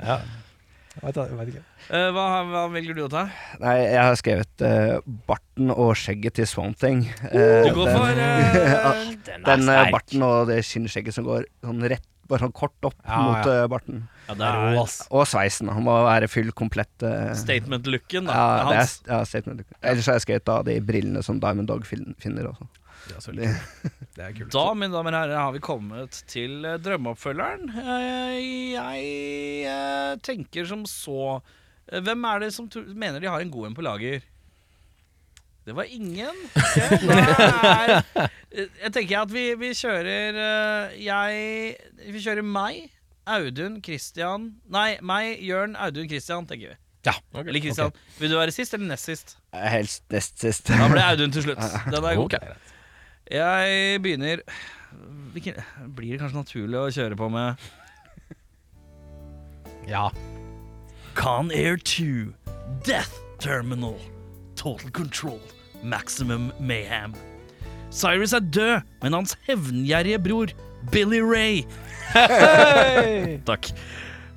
ja. Jeg vet, ikke. Eh, hva, hva velger du å ta? Nei, jeg har skrevet uh, barten og skjegget til Swamp Thing. Uh, Du går den- for eh, Den den barten og det skinnskjegget som går sånn rett, bare sånn kort opp Ja, mot ja. eh, barten. Ja, det er. Og sveisen. Han må være full komplett. eh, statement-looken, da. ja, det er, ja, statement. Ellers har jeg skrevet da de brillene som Diamond Dog finner også. Det er, Det, det er kult. Da, mine damer og herrer, har vi kommet til eh, drømmeoppfølgeren. Eh, jeg eh, tenker som så Hvem er det som mener de har en god en på lager? Det var ingen. Er, jeg tenker at vi, vi kjører Jeg Vi kjører meg, Audun, Christian Nei, meg, Jørn, Audun, Christian, tenker vi. Ja. Eller Christian. Vil du være sist eller nest sist? helst nest sist. Da ble Audun til slutt. Den er god. Ok. Jeg begynner Hvilken, Blir det kanskje naturlig å kjøre på med Ja. Con Air 2, Death Terminal, Total Control, Maximum Mayhem. Cyrus er død, men hans hevngjerrige bror Billy Ray Takk.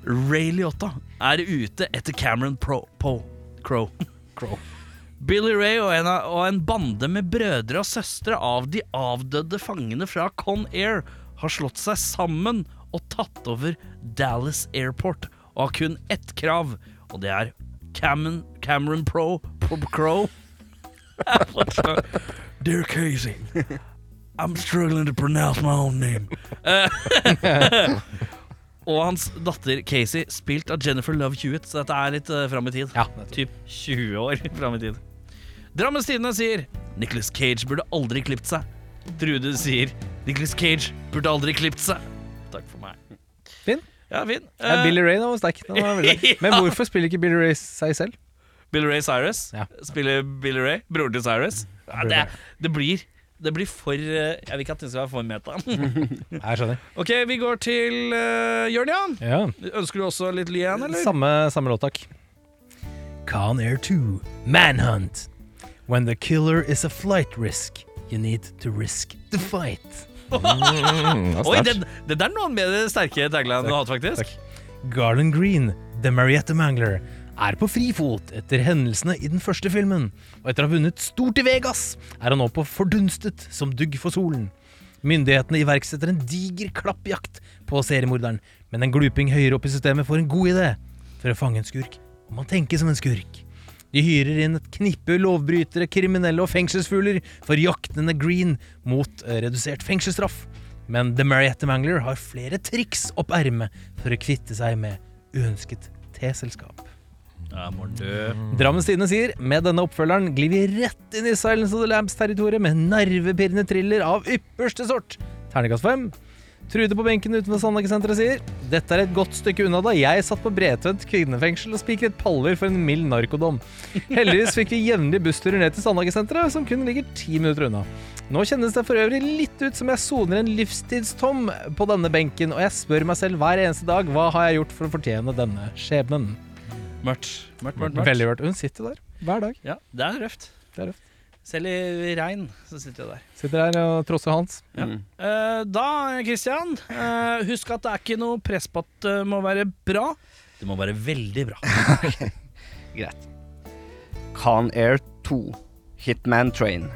Ray Liotta er ute etter Cameron Pro, Po, Crow. Crow. Billy Ray og en, av- og en bande med brødre og søstre av de avdøde fangene fra Con Air har slått seg sammen og tatt over Dallas Airport og har kun ett krav, og det er Cameron, Cameron Pro, Pro Crow. Dear Casey, I'm struggling to pronounce my own name. og hans datter Casey, spilt av Jennifer Love Hewitt, så dette er litt uh, fram i tid. Ja. Typ 20 år fram i tid. Drammens Tidende sier Nicholas Cage burde aldri klipt seg. Trude sier Nicholas Cage burde aldri klipt seg. Takk for meg. Finn? Ja, fin. Ja, Eh, Billy Ray nå var sterk. Var. Men hvorfor spiller ikke Billy Ray seg selv? Billy Ray Cyrus Ja. spiller Billy Ray, broren til Cyrus. Ja, det, det, blir, det blir for eh, Jeg vil ikke at det skal være for meta. Jeg skjønner. ok, vi går til uh, Jørn. Ja. Ønsker du også litt Lian, eller? Samme, samme låt, takk. Con Air 2, Manhunt. When the killer is a flight risk, you need to risk the fight. Mm, det Oi, det, det der er noen med det sterke tagline du har hatt, faktisk. Garland Green, The Marietta Mangler, er på frifot etter hendelsene i den første filmen, og etter å ha vunnet stort i Vegas, er han nå på fordunstet som dugg for solen. Myndighetene iverksetter en diger klappjakt på seriemorderen, men en gluping høyere opp i systemet får en god idé. For å fange en skurk må man tenke som en skurk. De hyrer inn et knippe lovbrytere, kriminelle og fengselsfugler for jaktende Green mot eh, redusert fengselsstraff. Men The Mariette Mangler har flere triks opp ermet for å kvitte seg med uønsket må dø. Drammens Tidende sier med denne oppfølgeren glir vi rett inn i Silence of the Lambs-territoriet med nervepirrende thriller av ypperste sort. Terningkast fem. Trude på benken utenfor Sandhagesenteret sier dette er et godt stykke unna da jeg satt på Bredtvet kvinnefengsel og spikret paller for en mild narkodom. Heldigvis fikk vi jevnlige bussturer ned til Sandhagesenteret, som kun ligger ti minutter unna. Nå kjennes det for øvrig litt ut som jeg soner en livstidstom på denne benken, og jeg spør meg selv hver eneste dag hva har jeg gjort for å fortjene denne skjebnen. Mørkt. Mørkt, mørkt, mørkt. Veldig mørkt. Hun sitter der hver dag. Ja, det er røft. Det er røft. Selv i regn så sitter jeg der. Sitter der og trosser Hans. Ja. Eh, da, Christian, eh, husk at det er ikke noe press på at det må være bra. Det må være veldig bra. Greit. Con Air 2, Hitman Train.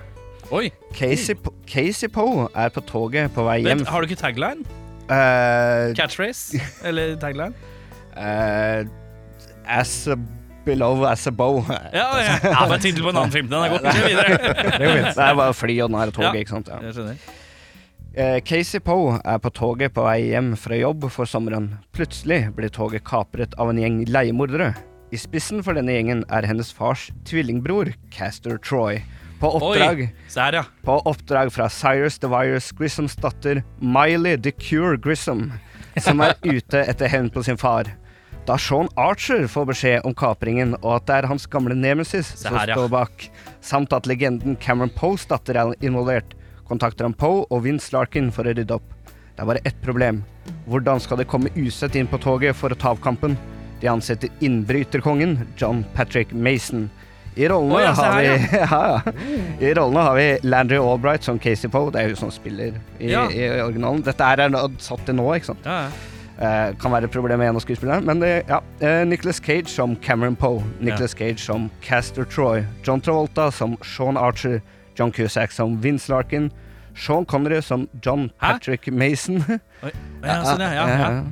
Oi, Casey, Po- Casey Poe er på toget på vei hjem vent, Har du ikke tagline? Eh, Catchphrase? Eller tagline? eh, As a below as a bow. Ja, ja. ja bare tittel på en annen film. Den er god. Kjør videre. Det. Det er bare fly og den her toget, ikke sant? Ja. Jeg skjønner. Eh, Casey Poe er på toget på vei hjem fra jobb for sommeren. Plutselig blir toget kapret av en gjeng leiemordere. I spissen for denne gjengen er hennes fars tvillingbror, Castor Troy. På oppdrag, Oi, her, ja. på oppdrag fra Cyrus the Virus Grissoms datter, Miley the Cure Grissom, som er ute etter hevn på sin far. Da Sean Archer får beskjed om kapringen, og at det er hans gamle nemesis som her, ja. står bak, samt at legenden Cameron Poes datter er involvert, kontakter han Poe og Vince Larkin for å rydde opp. Det er bare ett problem. Hvordan skal de komme usett inn på toget for å ta opp kampen? De ansetter innbryterkongen John Patrick Mason. I rollene, oh, ja, har vi, her, ja, ja. I rollene har vi Landry Albright som Casey Poe. Det er jo som spiller i, Ja. i originalen. Dette er satt til nå, ikke sant. Ja, ja. Eh, kan være et problem med en av skuespillerne, men det, ja. Eh, Nicholas Cage som Cameron Poe. Nicholas Cage som Caster Troy. John Travolta som Sean Archer. John Cusack som Vince Larkin. Sean Connery som John Hæ? Patrick Mason. Oi. Ja, sånn, ja. ja, ja.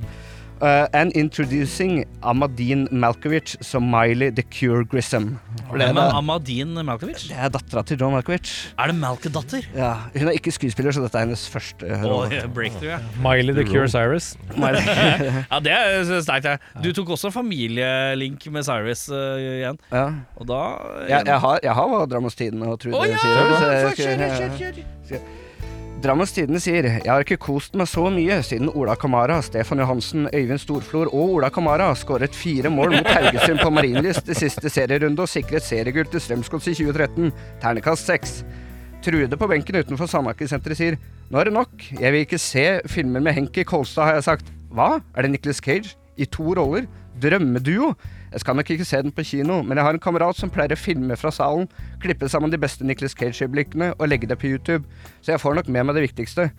Uh, and introducing Amadine Malkovich som Miley the Cure Grissom. Det, Hvem er, Amadine Malkovich? det er dattera til John Malkovich. Er det Malke-datter? Ja, hun er ikke skuespiller, så dette er hennes første rolle. breakthrough, ja. Miley the Cure Cyrus. Ja, det er sterkt. ja. Du tok også familielink med Cyrus uh, igjen, ja. og da jeg, jeg, har, jeg har hva og Trude Å ja! Cyrus. så jeg Drammens Tidende sier Jeg har ikke kost meg så mye siden Ola Kamara, Stefan Johansen, Øyvind Storflor og Ola Kamara skåret fire mål mot Haugesund på Marienlyst i siste serierunde og sikret seriegull til Strømsgods i 2013. Ternekast seks. Trude på benken utenfor Sandaker-senteret sier Nå er det nok. Jeg vil ikke se filmer med Henki Kolstad, har jeg sagt. Hva? Er det Nicholas Cage? I to roller? Drømmeduo? Jeg skal nok ikke se den på kino, men jeg har en kamerat som pleier å filme fra salen, klippe sammen de beste Nicholas Cage-øyeblikkene og legge det på YouTube, så jeg får nok med meg det viktigste.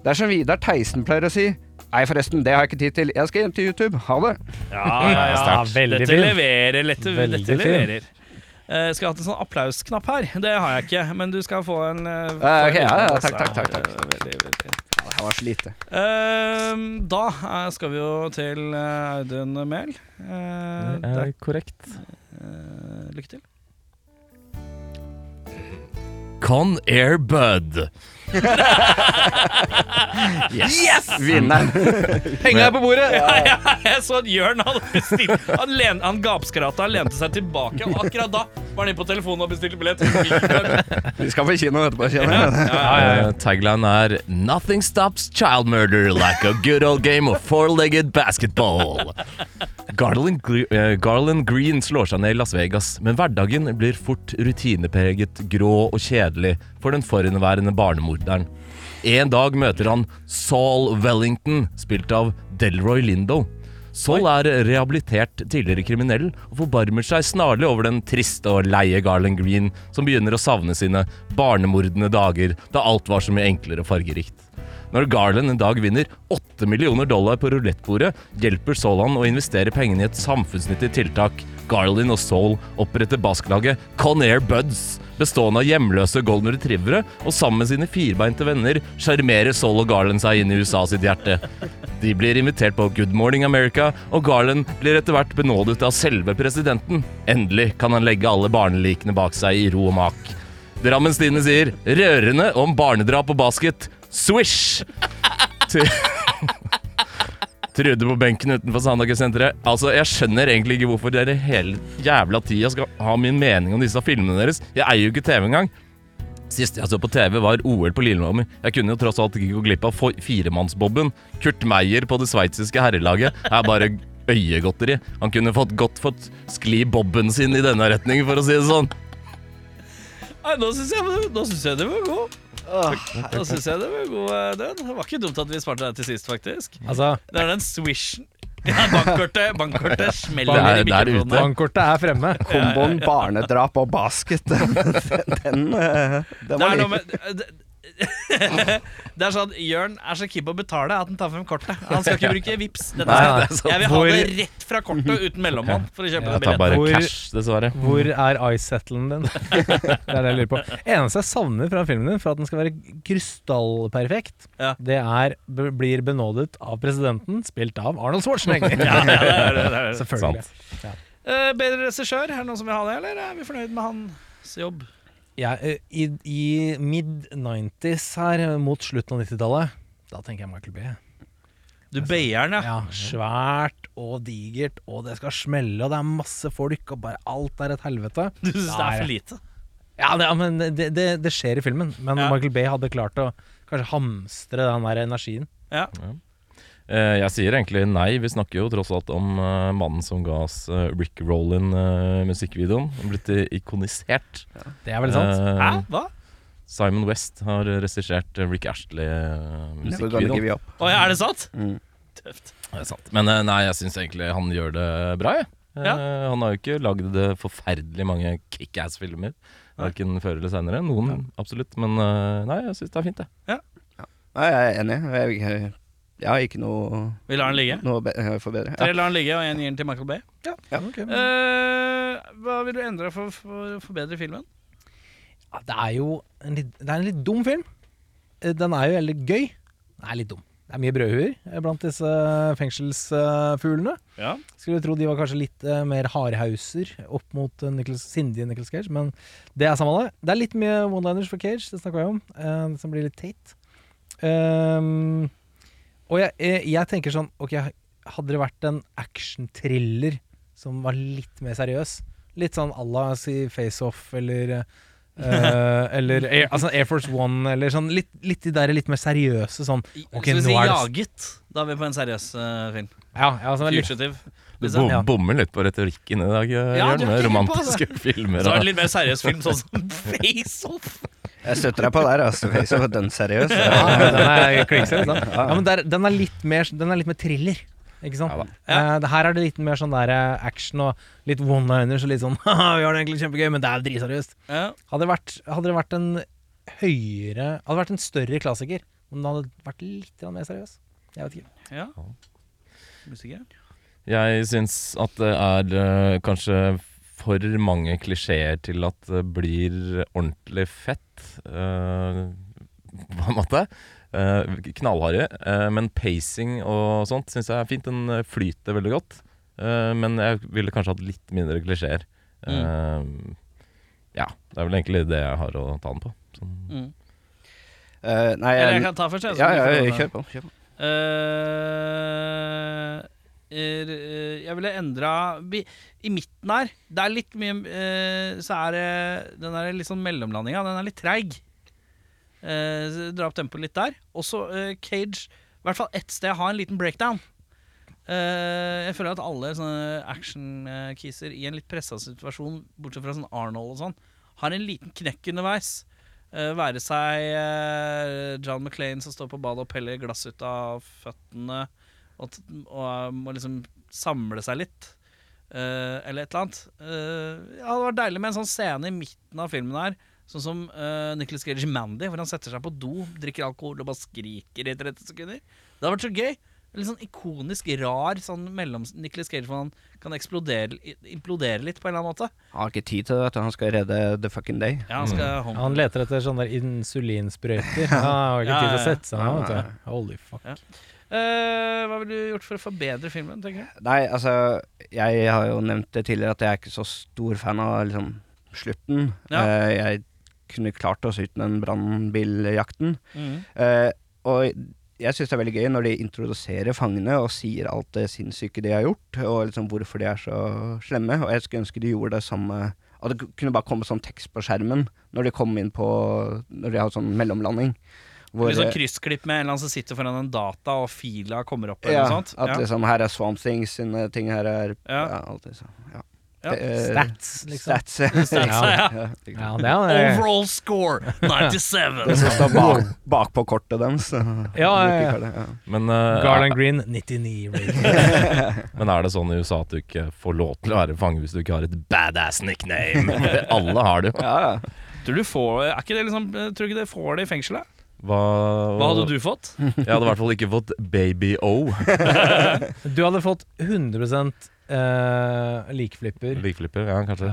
Det er som Vidar Theisen pleier å si. Nei, forresten, det har jeg ikke tid til. Jeg skal hjem til YouTube. Ha det. Ja, ja, ja. Veldig Dette leverer. Dette, Veldig dette leverer. Jeg skal jeg hatt en sånn applausknapp her? Det har jeg ikke, men du skal få en. Uh, få Ja, ok, ja, ja, takk, takk, takk, takk. Veldig, veldig. Det var så lite. Uh, da eh, skal vi jo til eh, Audun Mehl. Uh, Det er korrekt. Uh, lykke til. Con Air Bud. Vinneren. Penga er på bordet! Jeg så at Jørn hadde bestilt Han, len, han gapskrata, lente seg tilbake, og akkurat da var han inne på telefonen og bestilte billett. Vi skal på kino etterpå, kjenner jeg. Ja, tagline er 'Nothing stops child murder like a good old game of four-legged basketball'. Garland, eh, Garland Green slår seg ned i Las Vegas, men hverdagen blir fort rutinepreget, grå og kjedelig for den forhenværende barnemorderen. En dag møter han Saul Wellington, spilt av Delroy Lindo. Saul er rehabilitert tidligere kriminell og forbarmer seg snarlig over den triste og leie Garland Green, som begynner å savne sine barnemordende dager da alt var så mye enklere og fargerikt. Når Garland en dag vinner 8 millioner dollar på rulettbordet, hjelper Saul han å investere pengene i et samfunnsnyttig tiltak. Garland og Saul oppretter basklaget Conair Buds, bestående av hjemløse golden retrievere, og sammen med sine firbeinte venner sjarmerer Saul og Garland seg inn i USA sitt hjerte. De blir invitert på Good Morning America, og Garland blir etter hvert benådet av selve presidenten. Endelig kan han legge alle barnelikene bak seg i ro og mak. Drammens Tidende sier 'rørende om barnedrap og basket'. Swish! Trude på benken utenfor Sandaker-senteret. Altså, Jeg skjønner egentlig ikke hvorfor dere hele jævla tida skal ha min mening om disse filmene deres. Jeg eier jo ikke TV engang. Sist jeg så på TV, var OL på Lillehammer. Jeg kunne jo tross alt ikke gå glipp av firemannsbobben. Kurt Meyer på det sveitsiske herrelaget er bare øyegodteri. Han kunne fått godt fått skli bobben sin i denne retning, for å si det sånn. Nei, nå syns jeg, jeg det var Nå syns jeg det var god, død den. Det var ikke dumt at vi sparte deg til sist, faktisk. Altså, Det er den swishen. Ja, bankkortet, bankkortet smeller Det er- i det er mikrofonen. ute. bankkortet er fremme. Komboen barnedrap og basket. Den, den, eh, den Det var er noe litt med det, det er sånn Jørn er så keen på å betale at han tar frem kortet. Han skal ikke bruke vips Dette Nei, skal, det. Jeg vil ha det rett fra kortet uten mellommann for å kjøpe Ja, den Jeg tar bare billetten. Hvor- cash, dessverre. Hvor er ice-settlen din? det er det jeg lurer på. Eneste jeg savner fra filmen din, for at den skal være krystallperfekt, Ja. det er b blir benådet av presidenten, spilt av Arnold Schwarzenegger. Ja, det er det, det er. Selvfølgelig. Eh, bedre regissør, er det noen som vil ha det, eller er vi fornøyd med hans jobb? Ja, eh, I i mid-90s her, mot slutten av 90-tallet, da tenker jeg Michael Bay. Du beier den, ja. Ja, svært og digert, og det skal smelle, og det er masse folk, og bare alt er et helvete. Du syns det er for lite? Ja, det, ja, men det, det, det skjer i filmen, men Ja. Michael Bay hadde klart å kanskje hamstre den der energien. Ja. Eh, jeg sier egentlig nei. Vi snakker jo tross alt om eh, mannen som ga oss uh, Rick Rollin-musikkvideoen. Blitt ikonisert. ikonisert. Det er vel sant. Eh, Hæ? Hva? Simon West har regissert eh, Rick up. Å ja, er det sant? Mm. Tøft. Det er sant. Men eh, nei, jeg syns egentlig han gjør det bra, jeg. Eh, Ja. Han har jo ikke lagd eh, forferdelig mange kickass-filmer. Verken før eller seinere. Noen, absolutt. Men eh, nei, jeg syns det er fint, det. Nei, jeg er enig. Jeg, jeg, jeg har ikke noe, Vi lar den ligge. noe be å forbedre. Tre lar den ligge, og én gir den til Michael Bay. Ja. Eh, hva vil du endre for for å forbedre filmen? Ja, det er jo en litt, det er en litt dum film. Eh, Den er jo veldig gøy. Den er litt dum. Det er mye brødhuer eh, blant disse fengselsfuglene. Ja. Skulle tro de var kanskje litt eh, mer hardhauser opp mot uh, Nicholas, sindige Nicholas Cage, men det er samme det. Det er litt mye one-liners for Cage, det snakka vi om, eh, som blir litt teit. Ehm, og jeg, jeg, jeg tenker sånn Ok, hadde det vært en action-thriller som var litt mer seriøs, litt sånn à la si Face Off eller uh, eller Air, altså Air Force One, eller sånn litt, litt de der litt mer seriøse sånn Ok, hvis vi Jaget? Da er vi på en seriøs uh, film. Ja, ja altså, litt. Du bom, Ja. bommer litt på retorikken i dag, eh, Ja, Jørn. med romantiske på filmer. Så er det det litt mer seriøs film, sånn som Face Off. Jeg støtter deg på der, altså. Face er den seriøs. ja, den er liksom. Ja, men der, den, er litt mer, den er litt mer thriller. Ikke sant? Ja ja. Uh, her er det litt mer sånn der eh, action og litt one-liners og litt sånn vi har det egentlig kjempegøy, men det er dritseriøst. Ja. Hadde, hadde det vært en høyere Hadde det vært en større klassiker, om den hadde vært litt mer seriøs. Jeg vet ikke. ja. Usikker? Jeg syns at det er eh, kanskje for mange klisjeer til at det blir ordentlig fett, uh, på en måte. Uh, Knallharde. Uh, men pacing og sånt syns jeg er fint. Den eh, flyter veldig godt. Eh, men jeg ville kanskje hatt litt mindre klisjeer. Mm. ja, det er vel egentlig det jeg har å ta den på. Sånn. Mm. Eh, nei, Eller jeg kan ta først. jeg, ja, ja, ja, kjør på. Kjør på. Eh, jeg ville endra I midten her Det er litt mye eh, Så er det Den er litt sånn mellomlandinga. Den er litt treig. Eh, dra opp tempoet litt der. Også Cage I hvert fall ett sted har en liten breakdown. Jeg føler at alle sånne action-kiser i en litt pressa situasjon, bortsett fra sånn Arnold og sånn, har en liten knekk underveis. Være seg John McClain som står på badet og peller glass ut av føttene og, og må liksom samle seg litt. Uh, eller et eller annet. Uh, ja, det var deilig med en sånn scene i midten av filmen her. Sånn som uh, Nicholas Cage i Mandy, hvor han setter seg på do, drikker alkohol og bare skriker i 30 sekunder. Det hadde vært så gøy. Litt sånn ikonisk rar sånn mellom Nicholas Cage, hvor han kan eksplodere, implodere litt på en eller annen måte. Han har ikke tid til det. Han skal redde the fucking day. Ja, han skal home. Han leter etter sånne der insulinsprøyter. Han har ikke Ja, tid til å ja, ja. sette seg ned. Holy fuck. Eh, hva ville du gjort for å forbedre filmen, tenker jeg? Nei, altså Jeg har jo nevnt det tidligere at jeg er ikke så stor fan av liksom slutten. Ja. Uh, jeg kunne klart oss uten den brannbiljakten. Mm. Uh, og jeg syns det er veldig gøy når de introduserer fangene og sier alt det sinnssyke de har gjort, og liksom hvorfor de er så slemme. Og jeg skulle ønske de gjorde det samme At det kunne bare komme sånn tekst på skjermen når de kom inn på Når de har sånn mellomlanding. Hvor, Litt sånn kryssklipp med en eller annen som sitter foran en data, og fila kommer opp, eller ja, noe sånt. at Ja. liksom her er Swamp Things sine ting, her er Ja. ja, alt sånn. Ja. Ja. Eh, Stats, liksom. Stats. Stats, ja. Ja. Ja, det er eh, Overall score 97! Det som står bak, bak på kortet deres. Ja, ja, ja. Ja. Men, uh, Garland Green 99 men er det sånn i USA at du ikke får lov til å være fange hvis du ikke har et badass nickname? Alle har det jo. Ja, ja. Tror du får Er ikke det liksom Tror du ikke det får det i fengselet? Hva, Hva hadde du fått? Jeg hadde i hvert fall ikke fått Baby O. Du hadde fått 100 eh, likflipper. Likflipper, ja, kanskje.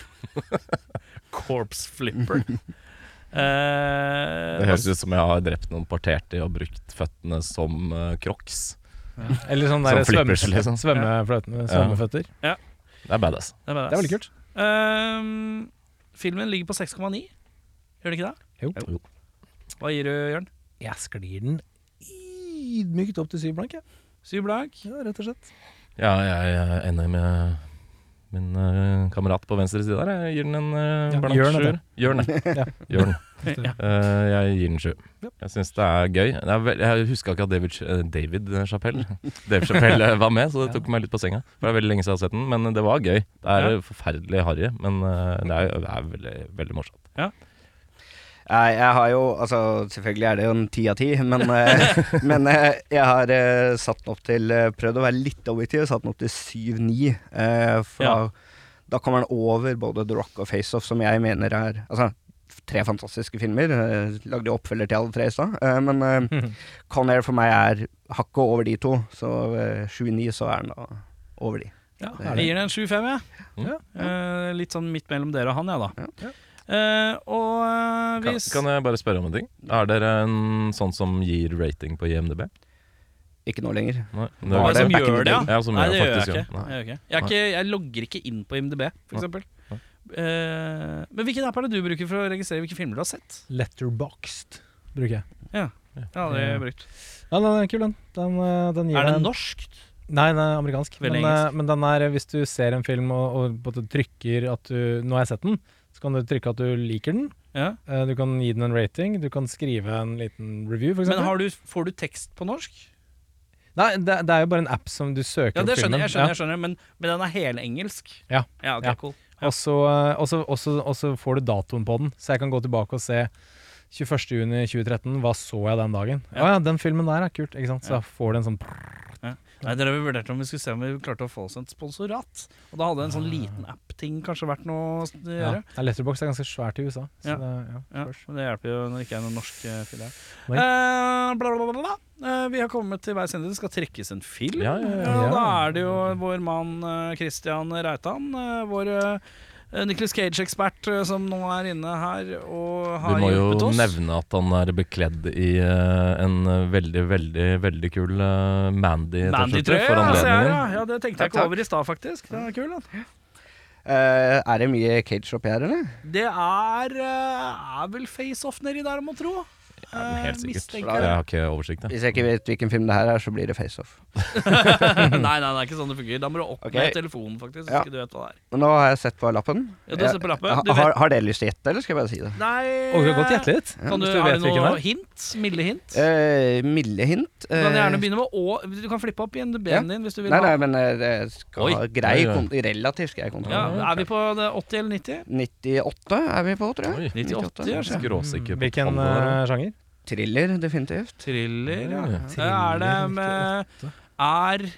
Corpse flipper. Eh, Det høres ut som jeg har drept noen parterte og brukt føttene som uh, crocs. Eller sånn Som der svømme, flippers, liksom. svømmefløtene- svømmeføtter. Det er badass. det, er badass. Det er veldig kult. Ehm, filmen ligger på 6,9. Gjør det ikke det? Jo. Jo. Hva gir du, Jørn? Jeg sklir den ydmykt opp til syv blank, jeg. Syv blank? Ja, rett og slett. Ja, jeg er enig med min uh, kamerat på venstre side der. Jeg gir den en uh, Ja, blank sjuer. Jørn, ja. Ja. Jørn. Ja. Eh, jeg gir den sju. Jeg syns det er gøy. Det er jeg huska ikke at David, David Chapelle Dave Chapelle var med, så det tok meg litt på senga. For Det er veldig lenge siden jeg har sett den, men det var gøy. Det er forferdelig harry, men det er, det er veldig, veldig morsomt. Jeg, jeg har jo Altså, selvfølgelig er det jo en ti av ti, men, eh, men eh, jeg har eh, satt den opp til Prøvd å være litt objektiv, satt den opp til 7-9. Eh, for Ja. da, da kommer den over både The Rock og Face Off, som jeg mener er Altså, tre fantastiske filmer. Lagde jo oppfølger til alle tre i stad. Men men -hmm. Con Air for meg er hakket over de to, så eh, 7-9 så er den da over de. Ja, jeg gir den en 7-5, jeg. Ja. Eh, litt sånn midt mellom dere og han, jeg, da. Ja. Eh, og eh, Kan, kan jeg bare spørre om en ting? Er dere en sånn som gir rating på IMDb? Ikke nå lenger. Nei, Hva er det som gjør det, ja? Ja, som Nei, det gjør jeg faktisk, ikke. Jeg, ikke. Jeg, er ikke, jeg logger ikke inn på IMDb, for Uh. Eh, men hvilken app er det du bruker for å registrere hvilke filmer du har sett? Letterboxed bruker jeg. Ja, det har jeg brukt. Ja, den er kul, den. Den, den gir Er det en- norsk? Nei, den er amerikansk. Men, men den er, hvis du ser en film og, og trykker at du Nå har jeg sett den, så kan du trykke at du liker den. Ja. Eh, Du kan gi den en rating, du kan skrive en liten review, for Men du, får du tekst på norsk? Nei, det, det er jo bare en app som du søker Ja, det skjønner jeg, skjønner, jeg skjønner men, men den er helengelsk? Ja. ja, okay, Ja. cool. Ja. Og så eh, og så- får du datoen på den, så jeg kan gå tilbake og se 21.6.2013, hva så jeg den dagen? Å Ja. ja. den filmen der er kult, ikke sant. Så da får du en sånn Nei, Dere vurdert om vi skulle se om vi klarte å få oss et sponsorat. Og da hadde en sånn liten app-ting kanskje vært noe å gjøre. ja. Letterbox er ganske svært i USA. Så Ja. det, ja, Ja, men Det hjelper jo når det ikke er noen norsk uh, filial. Nei. Eh, bla, bla, bla, bla. Eh, vi har kommet til veis ende. Det skal trekkes en film. Ja, ja, ja. Da er det jo vår mann eh, Christian Reitan, eh, vår uh, Nicholas Cage-ekspert, eh, som nå er inne her og har må jo oss. nevne at han er bekledd i eh, en eh, veldig, veldig veldig kul uh, Mandy-T-skjorte Mandy-trøye, for ja, anledningen. ja. ja, det tenkte jeg ikke over i stad, faktisk. Den er kul, den. Uh, er det mye cage oppi her, eller? Det er, uh, er vel face-off nedi der, må tro. Ja, men helt Eh, sikkert. Jeg jeg. har ikke oversikt. jeg. Hvis jeg ikke vet hvilken film det her er, så blir det face-off. nei, nei, det er ikke sånn det fungerer. Da må du opp okay. med telefonen, faktisk. Så Ja. ikke du vet hva det er. Men nå har jeg sett på lappen. Ja, du har sett på lappen. Ha- Du har, har dere lyst til å gjette, eller skal jeg bare si det? Nei Og vi kan godt gjette litt. Kan du, du har vet du noe hint? Milde hint? Eh, milde hint. Du kan gjerne Eh, begynne med å Du kan flippe opp igjen en Ja. din hvis du vil. Nei, nei, men eh, det skal Oi. ha grei, relativt grei kontroll. Ja, er vi på 80 eller 90? 98 er vi på, tror jeg. Oi, 98, ja. kanskje. skråsikker Hvilken eh, sjanger? Thriller, definitivt. Thriller, ja. Ja. Er det med Er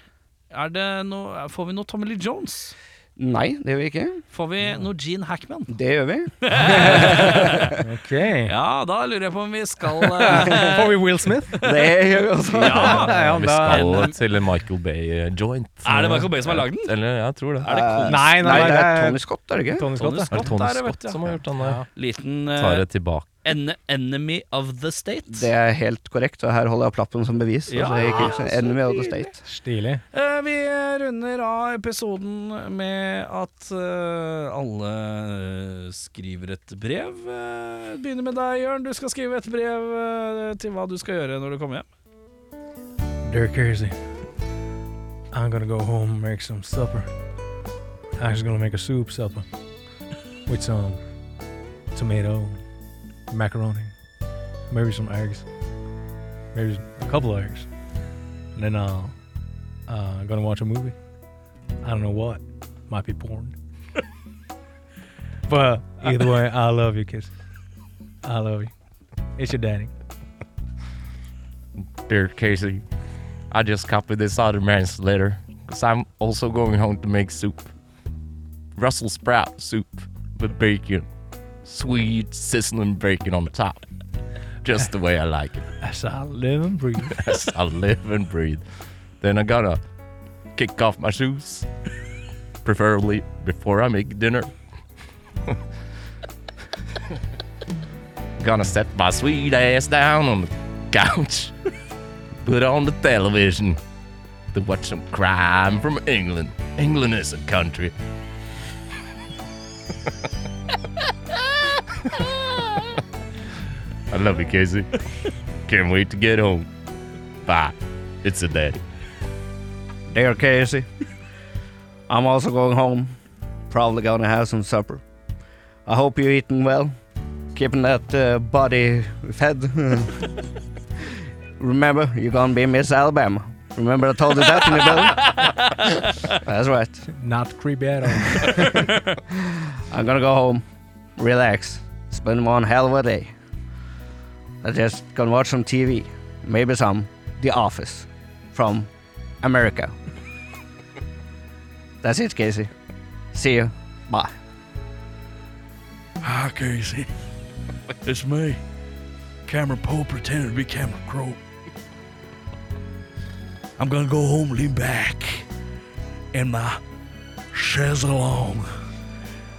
Er det noe Får vi noe Tommy Lee Jones? Nei, det gjør vi ikke. Får vi noe Gene Hackman? Det gjør vi. Ok. Ja, da lurer jeg på om vi skal eh, Får vi Will Smith? Det gjør vi også. Ja, ja, Vi skal til Michael Bay-joint. Er det Michael Bay som har lagd den? Eller, jeg tror det. Er det Eh, Nei, nei, Nei, det er Tony Scott, er det ikke? Tony Scott. Tony Scott, Er det Scott Tony er det, vet Scott som har gjort den? Ja. Liten Tar eh, det tilbake. En Enemy of the State. Det er helt korrekt, og her holder jeg opp lappen som bevis. Ja, altså, Enemy of the. State. Stilig. Uh, vi runder av episoden med at uh, alle skriver et brev. Uh, begynner med deg, Jørn. Du skal skrive et brev eh, til hva du skal gjøre når du kommer hjem. Dear Casey, I'm gonna go home and make some supper. I'm just gonna make a soup supper with some tomato, macaroni, maybe some eggs, maybe a couple of eggs. And then uh, uh, I'm gonna watch a movie. I don't know what, might be porn. but either way, I love you, kiss. I love you. It's your daddy. Dear Casey, I just copied this other man's letter because I'm also going home to make soup. Brussels sprout soup with bacon. Sweet sizzling bacon on the top. Just the way I like it. As I live and breathe. As I live and breathe. Then I gotta kick off my shoes. Preferably before I make dinner. Gonna set my sweet ass down on the couch. Put on the television to watch some crime from England. England is a country. I love you, Casey. Can't wait to get home. Bye. It's a daddy. Dear Casey, I'm also going home. Probably gonna have some supper. I hope you're eating well. keeping that uh, body fed. Remember, you're gonna be Miss Alabama. Remember I told you that in the building? That's right. Not creepy at all. I'm gonna go home, relax, spend one hell of a day. I'm just gonna watch some TV, maybe some The Office from America. That's it, Casey. See you. Bye. Hi, Casey. It's me, Cameron Poe, pretending to be Cameron Crowe. I'm gonna go home, lean back in my chaise along.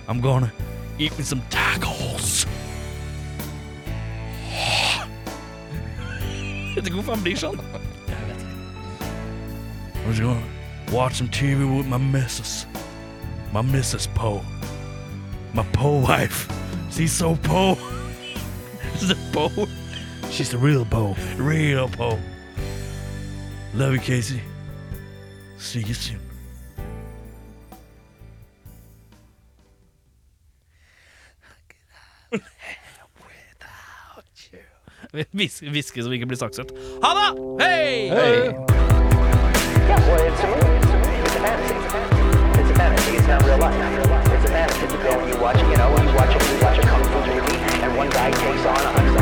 I'm gonna eat me some tacos. Vet ikke hvorfor han blir sånn. I'm just gonna watch some TV with my missus. My Mrs. Poe. My Poe wife. She's so Poe. the Poe. She's the real Poe. Real Poe. Love you, Casey. See you soon. Vis- Hviske som ikke blir saksøkt. Ha det! Hei! Yeah, well, it's a movie. It's a movie. It's a fantasy. It's a fantasy. It's not real life. It's a fantasy. And you watch, you know, you watch you watch a kung fu movie, and one guy takes on a hundred